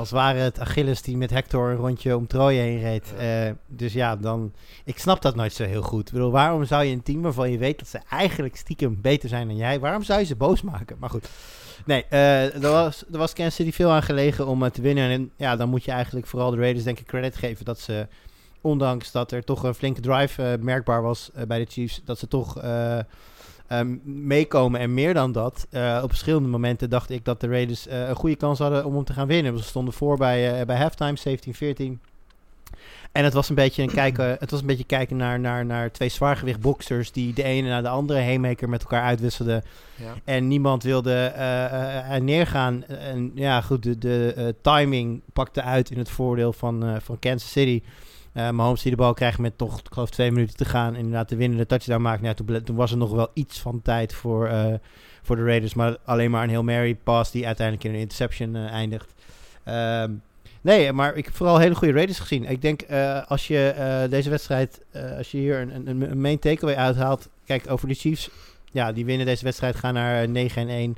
als ware het Achilles die met Hector een rondje om Troje heen reed. Ja. Uh, dus ja, dan... Ik snap dat nooit zo heel goed. Ik bedoel, waarom zou je een team waarvan je weet dat ze eigenlijk stiekem beter zijn dan jij... waarom zou je ze boos maken? Maar goed. Nee, uh, er, was, er was Kansas City veel aan gelegen om te winnen. En ja, dan moet je eigenlijk vooral de Raiders denk ik credit geven dat ze... Ondanks dat er toch een flinke drive merkbaar was bij de Chiefs... dat ze toch... Um, meekomen. En meer dan dat, uh, op verschillende momenten dacht ik dat de Raiders uh, een goede kans hadden om hem te gaan winnen. Ze stonden voor bij, uh, bij halftime, 17-14. En het was een beetje een kijken, het was een beetje kijken naar, naar, naar twee zwaargewicht boxers die de ene naar de andere heenmaker met elkaar uitwisselden. Ja. En niemand wilde neergaan. En ja, goed, de, de timing pakte uit in het voordeel van, van Kansas City. Uh, Mahomes die de bal krijgt met toch, ik geloof, twee minuten te gaan. En inderdaad de winnende touchdown maakt. Nou, toen, toen, was er nog wel iets van tijd voor, uh, voor de Raiders. Maar alleen maar een heel Mary pass die uiteindelijk in een interception uh, eindigt. Um, nee, maar ik heb vooral hele goede Raiders gezien. Ik denk als je deze wedstrijd, als je hier een, een, een main takeaway uithaalt. Kijk, over de Chiefs. Ja, die winnen deze wedstrijd, gaan naar 9 1.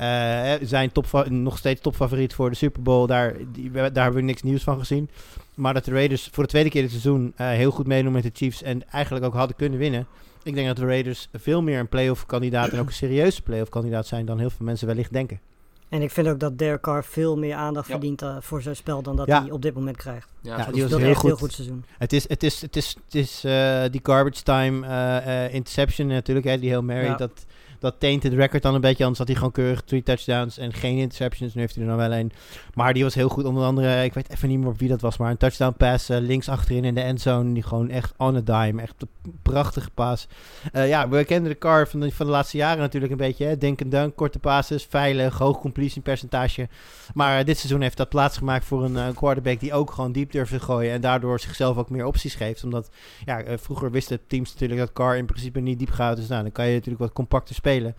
Uh, zijn top, nog steeds topfavoriet voor de Super Bowl. Daar, daar hebben we niks nieuws van gezien. Maar dat de Raiders voor de tweede keer dit seizoen uh, heel goed meedoen met de Chiefs. En eigenlijk ook hadden kunnen winnen. Ik denk dat de Raiders veel meer een playoff kandidaat en ook een serieuze playoff kandidaat zijn dan heel veel mensen wellicht denken. En ik vind ook dat Derek Carr veel meer aandacht ja. verdient uh, voor zijn spel dan dat ja. hij op dit moment krijgt. Ja, ja die was heel goed. heel goed seizoen. Het is, het is, het is, het is uh, die garbage time uh, interception natuurlijk, hè, die heel Mary. Dat, dat tainted record dan een beetje. Anders had hij gewoon keurig drie touchdowns en geen interceptions. Nu heeft hij er dan wel een. Maar die was heel goed. Onder andere, ik weet even niet meer wie dat was. Maar een touchdown pass uh, links achterin in de endzone. Die gewoon echt on a dime. Echt een prachtige paas. Uh, ja, we kennen de car van de, van de laatste jaren natuurlijk een beetje. Hè. Denk en dunk, korte passes, veilig, hoog completion percentage. Maar uh, dit seizoen heeft dat plaatsgemaakt voor een quarterback die ook gewoon diep durft te gooien. En daardoor zichzelf ook meer opties geeft. Omdat ja, vroeger wisten teams natuurlijk dat car in principe niet diep gaat. Dus nou, dan kan je natuurlijk wat compacter spelen spelen.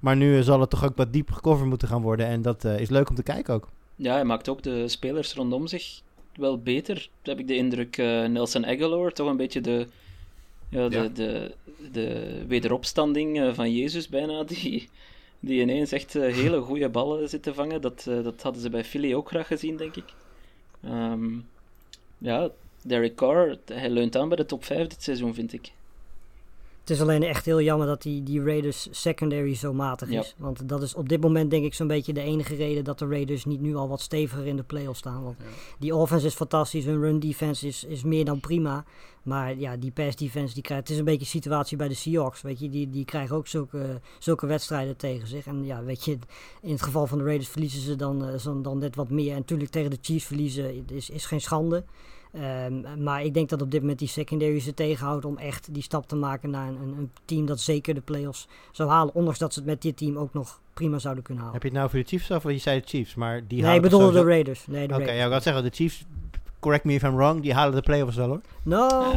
Maar nu zal het toch ook wat diep gecoverd moeten gaan worden. En dat uh, is leuk om te kijken ook. Ja, hij maakt ook de spelers rondom zich wel beter. heb ik de indruk. Uh, Nelson Aguilar, toch een beetje de, ja, de, ja. de, de wederopstanding uh, van Jezus bijna. Die, die ineens echt hele goede ballen zit te vangen. Dat, dat hadden ze bij Philly ook graag gezien, denk ik. Um, ja, Derek Carr, hij leunt aan bij de top 5 dit seizoen, vind ik. Het is alleen echt heel jammer dat die, die Raiders secondary zo matig Ja. is. Want dat is op dit moment denk ik zo'n beetje de enige reden dat de Raiders niet nu al wat steviger in de playoffs staan. Want Ja. die offense is fantastisch, hun run defense is, is meer dan prima. Maar ja, die pass defense, die krijgt, het is een beetje een situatie bij de Seahawks. Weet je, die, die krijgen ook zulke, zulke wedstrijden tegen zich. En ja, weet je, in het geval van de Raiders verliezen ze dan, eh, zo- dan net wat meer. En natuurlijk tegen de Chiefs verliezen is, is geen schande. Ehm, maar ik denk dat op dit moment die secondary ze tegenhoudt om echt die stap te maken naar een, een, een team dat zeker de playoffs zou halen. Ondanks dat ze het met dit team ook nog prima zouden kunnen halen. Heb je het nou voor de Chiefs of je zei de Chiefs, maar die nee, ik bedoelde de Raiders. Nee, de Oké, Raiders. ja, ik had zeggen, de Chiefs, correct me if I'm wrong, die halen de playoffs wel hoor. No,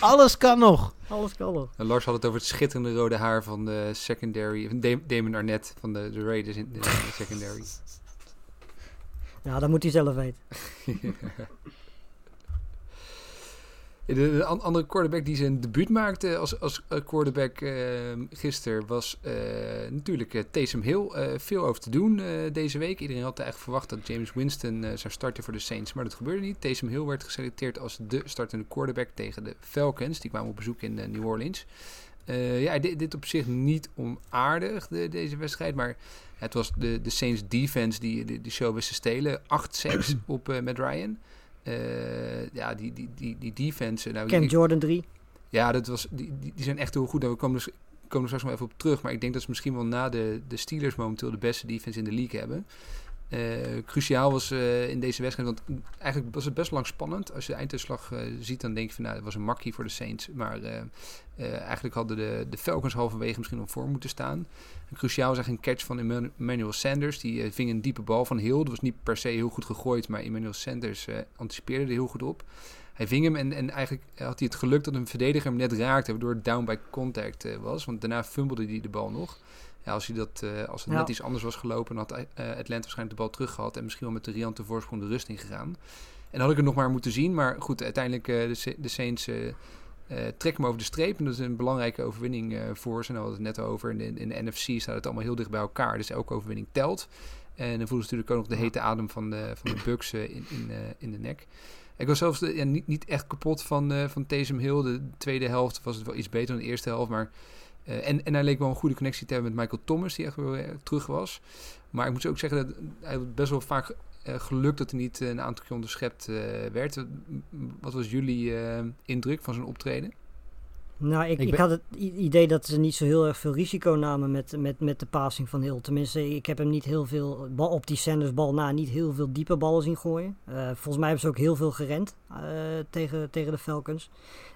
Alles kan nog. alles kan nog. En Lars had het over het schitterende rode haar van de secondary. Damon Arnett van de, de Raiders in de, de secondary. Ja, dat moet hij zelf weten. De, de an- andere quarterback die zijn debuut maakte als, als eh, quarterback eh, gisteren was eh, natuurlijk eh, Taysom Hill. Veel over te doen deze week. Iedereen had eigenlijk verwacht dat James Winston zou starten voor de Saints, maar dat gebeurde niet. Taysom Hill werd geselecteerd als de startende quarterback tegen de Falcons. Die kwamen op bezoek in New Orleans. Ja, dit, dit op zich niet onaardig, de, deze wedstrijd. Maar het was de, de Saints defense die de, de show wist te stelen. Acht sacks op eh Matt Ryan. Eh, ja, die, die, die, die defense. Nou, ik- Jordan 3. ja, dat was, die, die, die zijn echt heel goed. En we komen, dus, komen er straks nog even op terug. Maar ik denk dat ze misschien wel na de, de Steelers momenteel de beste defense in de league hebben. Eh, cruciaal was eh, in deze wedstrijd, want eigenlijk was het best lang spannend. Als je de einduitslag eh, ziet, dan denk je van nou, dat was een makkie voor de Saints. Maar eigenlijk hadden de, de Falcons halverwege misschien al voor moeten staan. Cruciaal was eigenlijk een catch van Emmanuel- Sanders. Die ving een diepe bal van Hill. Dat was niet per se heel goed gegooid, maar Emmanuel Sanders anticipeerde er heel goed op. Hij ving hem en, en eigenlijk had hij het geluk dat een verdediger hem net raakte, waardoor het down by contact was. Want daarna fumbelde hij de bal nog. Ja, als, hij dat, eh, als het Ja. net iets anders was gelopen, dan had eh, Atlanta waarschijnlijk de bal terug gehad en misschien wel met de riante voorsprong de rust ingegaan. En dan had ik het nog maar moeten zien, maar goed, uiteindelijk eh, de, de Saints trekken hem over de streep. En dat is een belangrijke overwinning voor ze. En daar hadden we het net over. In de, in de NFC staat het allemaal heel dicht bij elkaar, dus elke overwinning telt. En dan voelen ze natuurlijk ook nog de hete adem van de, van de Bucks in, in, in de nek. Ik was zelfs ja, niet, niet echt kapot van, eh van Taysom Hill. De tweede helft was het wel iets beter dan de eerste helft. Maar, eh, en, en hij leek wel een goede connectie te hebben met Michael Thomas, die echt weer terug was. Maar ik moet ook zeggen, dat hij best wel vaak eh, geluk dat hij niet een aantal keer onderschept eh, werd. Wat was jullie indruk van zijn optreden? Nou, ik, Ik had het idee dat ze niet zo heel erg veel risico namen met, met, met de passing van Hill. Tenminste, ik heb hem niet heel veel, bal, op die Sanders bal na, niet heel veel diepe ballen zien gooien. Eh, volgens mij hebben ze ook heel veel gerend eh, tegen, tegen de Falcons.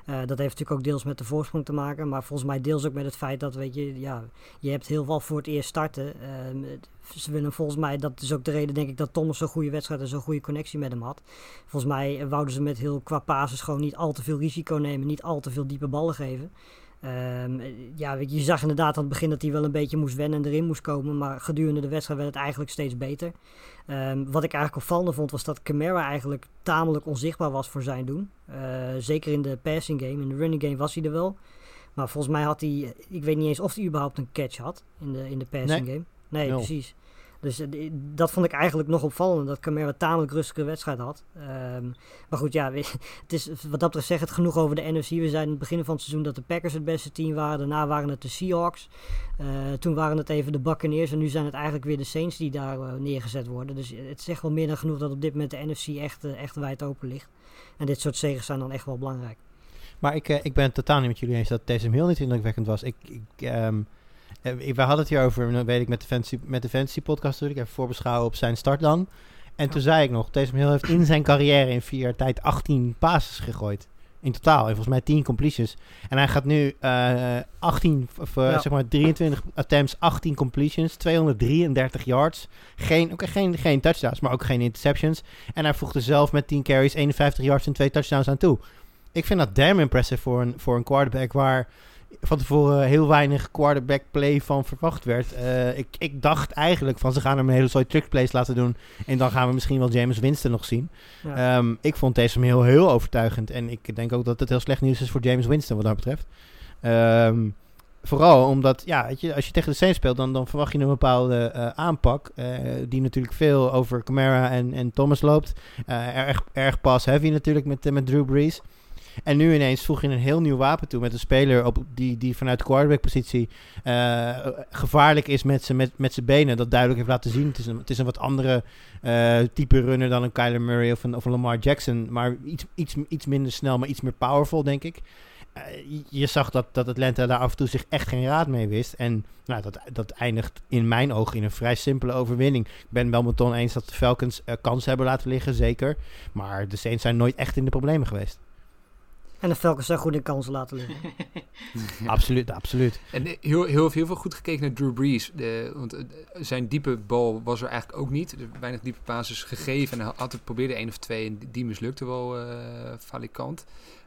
Eh, dat heeft natuurlijk ook deels met de voorsprong te maken. Maar volgens mij deels ook met het feit dat, weet je, ja, je hebt heel veel voor het eerst starten. Ze willen volgens mij, dat is ook de reden denk ik dat Thomas zo'n goede wedstrijd en zo'n goede connectie met hem had. Volgens mij eh, wouden ze met heel qua basis gewoon niet al te veel risico nemen, niet al te veel diepe ballen geven. Ehm, eh, ja, je zag inderdaad aan het begin dat hij wel een beetje moest wennen en erin moest komen. Maar gedurende de wedstrijd werd het eigenlijk steeds beter. Ehm, wat ik eigenlijk opvallend vond was dat Camara eigenlijk tamelijk onzichtbaar was voor zijn doen. Eh, zeker in de passing game. In de running game was hij er wel. Maar volgens mij had hij, ik weet niet eens of hij überhaupt een catch had in de, in de passing game. Nee, Nul. precies. Dus eh, dat vond ik eigenlijk nog opvallend, dat Camara tamelijk rustige wedstrijd had. Ehm, maar goed, ja, het is, wat dat betreft zeg het genoeg over de NFC. We zeiden in het begin van het seizoen dat de Packers het beste team waren. Daarna waren het de Seahawks. Eh, toen waren het even de Buccaneers. En nu zijn het eigenlijk weer de Saints die daar eh, neergezet worden. Dus het zegt wel meer dan genoeg dat op dit moment de NFC echt, echt wijd open ligt. En dit soort zegens zijn dan echt wel belangrijk. Maar ik, ik ben het totaal niet met jullie eens dat Taysom Hill niet indrukwekkend was. Ik, ik, ehm, eh, ik- we hadden het hier over, dan weet ik, met de Fantasy, met de Fantasy podcast natuurlijk. Even voorbeschouwen op zijn start dan. En toen zei ik nog, Taysom Hill heeft in zijn carrière in vier jaar tijd 18 passes gegooid. In totaal. En volgens mij 10 completions. En hij gaat nu eh 18, of eh, Ja. zeg maar 23 attempts, 18 completions, 233 yards. Geen, oké, geen, geen touchdowns, maar ook geen interceptions. En hij voegde zelf met 10 carries 51 yards en 2 touchdowns aan toe. Ik vind dat damn impressive voor een, voor een quarterback waar van tevoren heel weinig quarterback play van verwacht werd. Eh, ik, ik dacht eigenlijk van ze gaan hem een hele soort trick plays laten doen. En dan gaan we misschien wel James Winston nog zien. Ja. Ehm, ik vond deze heel, heel overtuigend. En ik denk ook dat het heel slecht nieuws is voor James Winston wat dat betreft. Ehm, vooral omdat, ja, weet je, als je tegen de Saints speelt, dan, dan verwacht je een bepaalde eh, aanpak. eh, die natuurlijk veel over Camara en, en Thomas loopt. Erg, erg pass heavy natuurlijk met, met Drew Brees. En nu ineens voeg je een heel nieuw wapen toe met een speler op die, die vanuit quarterback-positie eh, gevaarlijk is met zijn met, met benen. Dat duidelijk heeft laten zien. Het is een, het is een wat andere uh, type runner dan een Kyler Murray of een, of Lamar Jackson. Maar iets, iets, iets minder snel, maar iets meer powerful, denk ik. Uh, je zag dat, dat Atlanta daar af en toe zich echt geen raad mee wist. En nou, dat, dat eindigt in mijn ogen in een vrij simpele overwinning. Ik ben wel met eens dat de Falcons kansen hebben laten liggen, zeker. Maar de Saints zijn nooit echt in de problemen geweest. En de Falcons zijn goed in kansen laten liggen. absoluut, absoluut. En heel, heel, heel veel goed gekeken naar Drew Brees. De, want zijn diepe bal was er eigenlijk ook niet. Er weinig diepe basis gegeven. En hij had het probeerde één of twee en die mislukte wel uh, falikant.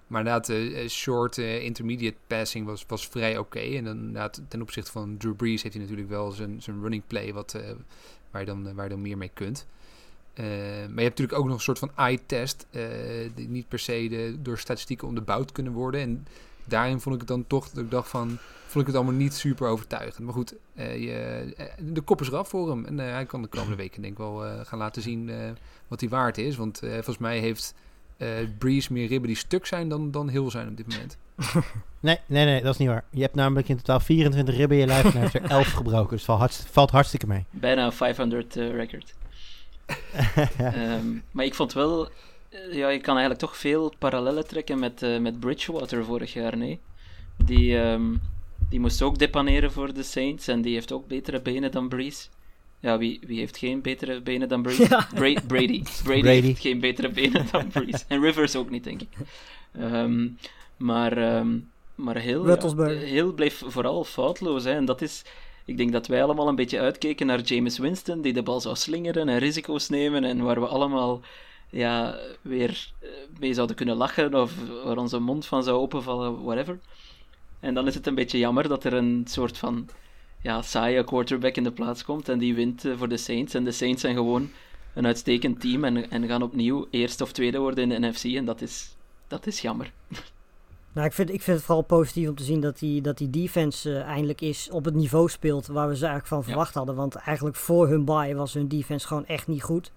Maar inderdaad, uh, short, uh, intermediate passing was, was vrij oké. Okay. En dan inderdaad, ten opzichte van Drew Brees heeft hij natuurlijk wel zijn, zijn running play wat, uh, waar, je dan, waar je dan meer mee kunt. Uh, maar je hebt natuurlijk ook nog een soort van eye-test, uh, die niet per se de, door statistieken onderbouwd kunnen worden. En daarin vond ik het dan toch, dat ik dacht van, vond ik het allemaal niet super overtuigend. Maar goed, uh, je, de kop is eraf voor hem. En hij kan de komende weken denk ik wel gaan laten zien wat hij waard is. Want volgens mij heeft Breeze meer ribben die stuk zijn dan, dan heel zijn op dit moment. Nee, nee, nee, dat is niet waar. Je hebt namelijk in totaal 24 ribben in je lijf en hij heeft er 11 gebroken. Dus valt, hartst, valt hartstikke mee. Bijna een 500 record. Um, maar ik vond wel, ja, je kan eigenlijk toch veel parallellen trekken met, uh, met Bridgewater vorig jaar, nee? Die, um, die moest ook depaneren voor de Saints en die heeft ook betere benen dan Breeze. Ja, wie, wie heeft geen betere benen dan Breeze? Ja. Bra Brady. Brady. Brady. heeft geen betere benen dan Breeze. en Rivers ook niet, denk ik. Um, maar, maar heel, ja, heel bleef vooral foutloos. Hè, en dat is ik denk dat wij allemaal een beetje uitkeken naar James Winston, die de bal zou slingeren en risico's nemen en waar we allemaal ja, weer mee zouden kunnen lachen of waar onze mond van zou openvallen, whatever. En dan is het een beetje jammer dat er een soort van ja, saaie quarterback in de plaats komt en die wint voor de Saints. En de Saints zijn gewoon een uitstekend team en, en gaan opnieuw eerste of tweede worden in de NFC en dat is, dat is jammer. Nou, ik vind, ik vind het vooral positief om te zien dat die, dat die defense uh, eindelijk is op het niveau speelt waar we ze eigenlijk van verwacht ja. hadden. Want eigenlijk voor hun bye was hun defense gewoon echt niet goed.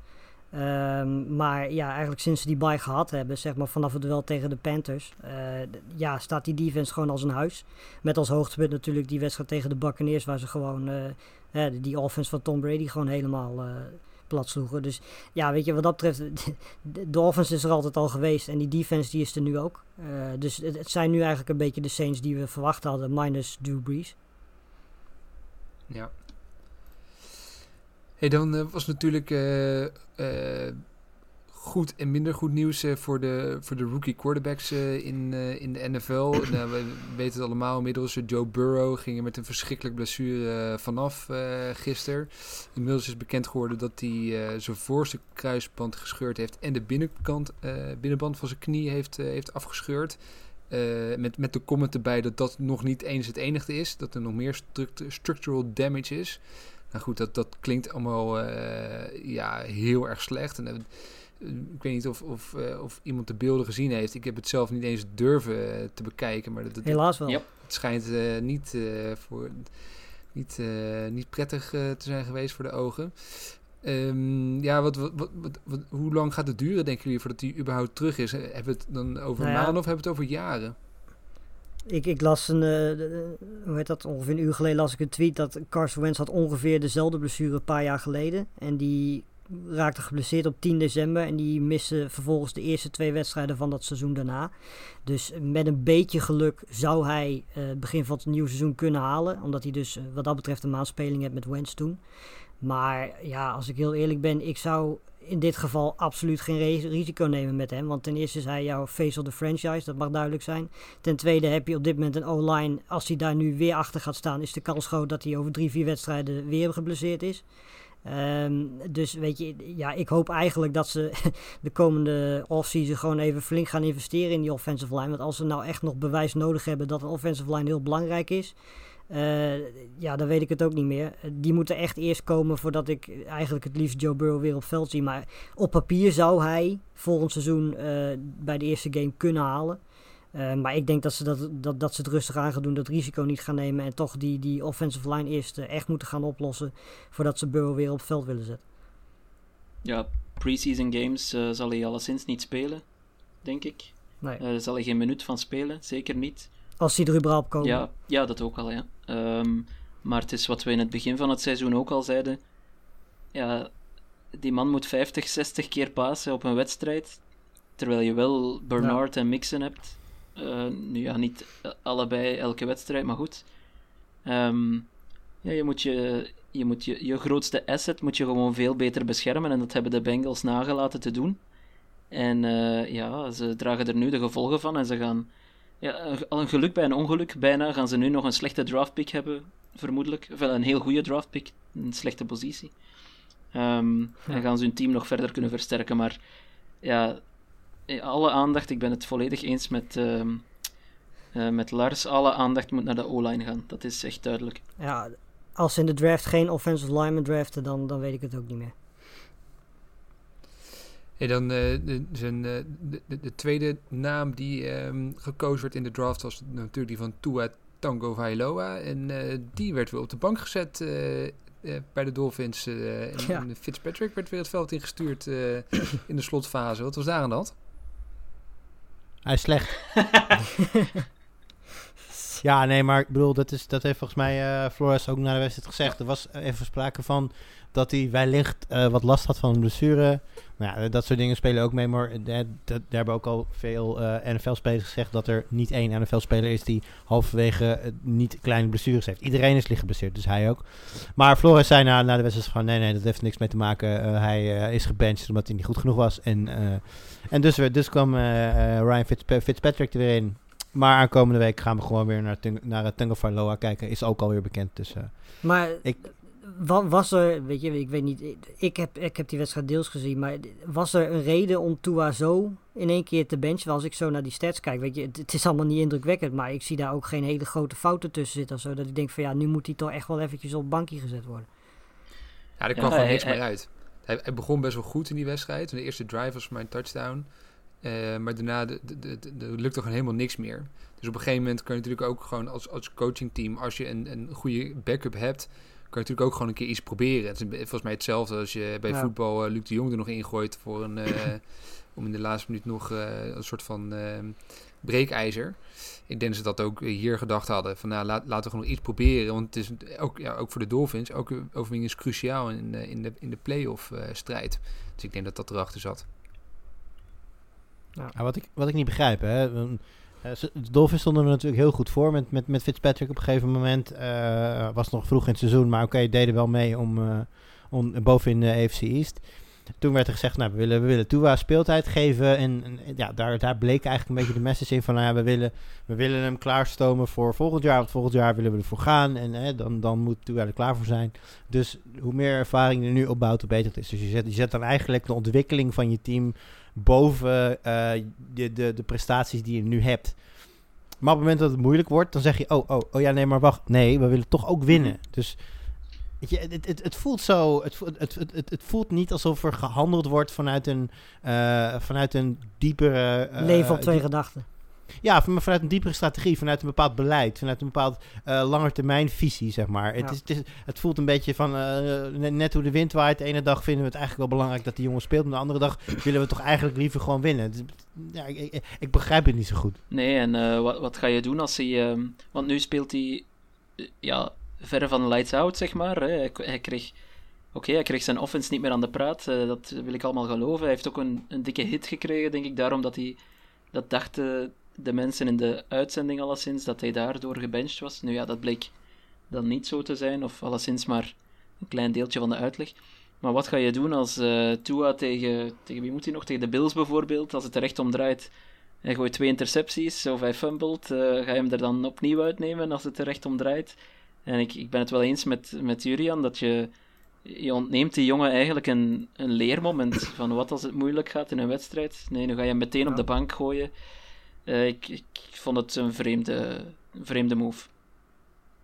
Um, maar ja, eigenlijk sinds ze die bye gehad hebben, zeg maar vanaf het duel tegen de Panthers, uh, ja, staat die defense gewoon als een huis. Met als hoogtepunt natuurlijk die wedstrijd tegen de Buccaneers, waar ze gewoon uh, die offense van Tom Brady gewoon helemaal plat sloegen. Dus ja, weet je, wat dat betreft, de, offense is er altijd al geweest en die defense die is er nu ook. Uh, dus het, zijn nu eigenlijk een beetje de Saints die we verwacht hadden, minus Drew Brees. Ja. Hey, dan uh, was natuurlijk uh, goed en minder goed nieuws uh, voor, de, voor de rookie quarterbacks uh, in, uh, in de NFL. nou, we weten het allemaal inmiddels. Joe Burrow ging er met een verschrikkelijk blessure vanaf gisteren. Inmiddels is bekend geworden dat hij zijn voorste kruisband gescheurd heeft en de binnenkant, binnenband van zijn knie heeft, heeft afgescheurd. met, met de comment erbij dat dat nog niet eens het enige is. Dat er nog meer struct structural damage is. Nou goed, dat, dat klinkt allemaal ja, heel erg slecht. En ik weet niet of, of, uh, of iemand de beelden gezien heeft. Ik heb het zelf niet eens durven uh, te bekijken. Maar dat, dat, Helaas wel. Yep. Het schijnt uh, niet, voor, niet, niet prettig te zijn geweest voor de ogen. Um, ja, wat, wat, wat, wat, hoe lang gaat het duren, denken jullie, voordat hij überhaupt terug is? Hebben we het dan over nou ja. maanden of hebben we het over jaren? Ik, ik las een, hoe heet dat, ongeveer een uur geleden las ik een tweet dat Carson Wentz had ongeveer dezelfde blessure een paar jaar geleden. En die raakte geblesseerd op 10 december. En die miste vervolgens de eerste twee wedstrijden van dat seizoen daarna. Dus met een beetje geluk zou hij uh, begin van het nieuwe seizoen kunnen halen. Omdat hij dus uh, wat dat betreft een maanspeling heeft met Wentz toen. Maar ja, als ik heel eerlijk ben, ik zou in dit geval absoluut geen risico nemen met hem. Want ten eerste is hij jouw face of the franchise, dat mag duidelijk zijn. Ten tweede heb je op dit moment een O-line. Als hij daar nu weer achter gaat staan, is de kans groot dat hij over drie, vier wedstrijden weer geblesseerd is. Um, dus weet je, ja, ik hoop eigenlijk dat ze de komende offseason gewoon even flink gaan investeren in die offensive line. Want als ze nou echt nog bewijs nodig hebben dat een offensive line heel belangrijk is, uh, ja, dan weet ik het ook niet meer. Die moeten echt eerst komen voordat ik eigenlijk het liefst Joe Burrow weer op veld zie. Maar op papier zou hij volgend seizoen uh, bij de eerste game kunnen halen. Uh, maar ik denk dat ze, dat, dat, dat ze het rustig aan gaan doen, dat risico niet gaan nemen en toch die, die offensive line eerst uh, echt moeten gaan oplossen voordat ze Burrow weer op het veld willen zetten. Ja, preseason games uh, zal hij alleszins niet spelen, denk ik. Nee. Eh, zal hij geen minuut van spelen, zeker niet. Als die er überhaupt komen. Ja, ja, dat ook al, ja. Ehm, maar het is wat we in het begin van het seizoen ook al zeiden. Ja, die man moet 50, 60 keer pasen op een wedstrijd. Terwijl je wel Bernard en Mixon hebt. Eh, nu ja, niet allebei elke wedstrijd, maar goed. Ehm, ja, je moet, je, je, moet je, je grootste asset moet je gewoon veel beter beschermen. En dat hebben de Bengals nagelaten te doen. En eh, ja, ze dragen er nu de gevolgen van. En ze gaan, ja, al een geluk bij een ongeluk, bijna gaan ze nu nog een slechte draftpick hebben, vermoedelijk. Of wel een heel goede draftpick, een slechte positie. Ehm, En gaan ze hun team nog verder kunnen versterken. Maar ja, alle aandacht, ik ben het volledig eens met, ehm, eh, met Lars. Alle aandacht moet naar de O-line gaan. Dat is echt duidelijk. Ja, als ze in de draft geen offensive lineman draften, dan, dan weet ik het ook niet meer. En dan eh, de, zijn, eh, de, de, de tweede naam die ehm, gekozen werd in de draft was natuurlijk die van Tua Tango Vailoa. En eh, die werd weer op de bank gezet eh, eh, bij de Dolphins. eh, en, Ja. Fitzpatrick werd weer het veld ingestuurd eh, in de slotfase. Wat was daar aan de hand? Hij is slecht. ja, nee, maar ik bedoel, dat, is, dat heeft volgens mij Flores ook na de wedstrijd gezegd. Er was even sprake van dat hij wellicht eh, wat last had van een blessure. Nou ja, dat soort dingen spelen ook mee. Maar eh, daar hebben ook al veel eh, NFL-spelers gezegd dat er niet één NFL-speler is die halverwege niet kleine blessures heeft. Iedereen is licht geblesseerd, dus hij ook. Maar Flores zei na, na de wedstrijd van nee, nee, dat heeft niks mee te maken. Hij is gebenched omdat hij niet goed genoeg was. En, en dus, weer- dus kwam Ryan Fitzpa- Fitzpatrick er weer in. Maar aankomende week gaan we gewoon weer naar, Tung- naar het Tungafailoa kijken. Is ook alweer bekend. Dus Maar Ik- was er, weet je, ik weet niet, ik heb, ik heb die wedstrijd deels gezien, maar was er een reden om Tua zo in één keer te benchen? Als ik zo naar die stats kijk, weet je, het, het is allemaal niet indrukwekkend, maar ik zie daar ook geen hele grote fouten tussen zitten of zo. Dat ik denk van ja, nu moet hij toch echt wel eventjes op bankje gezet worden. Ja, er kwam Ja, gewoon hij- niks hij- meer uit. Hij, hij begon best wel goed in die wedstrijd. De eerste drive was voor mij een touchdown. Eh, maar daarna de, de, lukte gewoon helemaal niks meer. Dus op een gegeven moment kan je natuurlijk ook gewoon als, als coachingteam, als je een, een goede backup hebt, kan je natuurlijk ook gewoon een keer iets proberen. Het is volgens mij hetzelfde als je bij Ja. voetbal eh, Luc de Jong er nog ingooit voor een, eh, om in de laatste minuut nog eh, een soort van breekijzer. Ik denk dat ze dat ook hier gedacht hadden. Van nou, laat, laten we gewoon nog iets proberen. Want het is ook, ja, ook voor de Dolphins, ook een overwinning is cruciaal in, de- in de, in de playoff eh, strijd. Dus ik denk dat dat erachter zat. Ja, wat, ik, wat ik niet begrijp, hè. De Dolphins stonden er natuurlijk heel goed voor met, met, Fitzpatrick op een gegeven moment. eh, was nog vroeg in het seizoen, maar oké, deden wel mee om, eh, om boven in de AFC East. Toen werd er gezegd, nou, we willen, we willen Tua speeltijd geven. En, ja, daar, daar bleek eigenlijk een beetje de message in van, nou ja, we willen, we willen hem klaarstomen voor volgend jaar. Want volgend jaar willen we ervoor gaan. En dan, dan moet Tua er klaar voor zijn. Dus hoe meer ervaring je er nu opbouwt, hoe beter het is. Dus je zet, je zet dan eigenlijk de ontwikkeling van je team boven eh, de, de, de prestaties die je nu hebt. Maar op het moment dat het moeilijk wordt, dan zeg je: Oh, oh, oh ja, nee, maar wacht. Nee, we willen toch ook winnen. Dus weet je, het, het, het voelt zo. Het, het, het, het, voelt niet alsof er gehandeld wordt vanuit een, eh, vanuit een diepere. eh, Leven op twee die- gedachten. Ja, van- vanuit een diepere strategie, vanuit een bepaald beleid, vanuit een bepaald eh langetermijn visie, zeg maar. Het, is, het, is- het voelt een beetje van eh, net, net hoe de wind waait. De ene dag vinden we het eigenlijk wel belangrijk dat die jongen speelt, maar de andere dag willen we toch eigenlijk liever gewoon winnen. Is- ja, ik, ik, ik begrijp het niet zo goed. Nee, en eh, wat, wat ga je doen als hij... ehm, want nu speelt hij eh, ja, verre van lights out, zeg maar. Hè. Hij, hij kreeg... Oké, hij kreeg zijn offense niet meer aan de praat. eh, dat wil ik allemaal geloven. Hij heeft ook een, een dikke hit gekregen, denk ik. Daarom dat hij... Dat dachten de mensen in de uitzending alleszins, dat hij daardoor gebenched was. Nu ja, dat bleek dan niet zo te zijn. Of alleszins maar een klein deeltje van de uitleg. Maar wat ga je doen als eh Tua tegen... Tegen wie moet hij nog? Tegen de Bills bijvoorbeeld. Als het er echt om draait... Hij gooit twee intercepties of hij fumbled. eh, ga je hem er dan opnieuw uitnemen als het er echt om draait? En ik, ik ben het wel eens met, met Jurian dat je, je ontneemt die jongen eigenlijk een, een leermoment van wat als het moeilijk gaat in een wedstrijd. Nee, nu ga je hem meteen op de bank gooien. Eh, ik, ik vond het een vreemde, een vreemde move.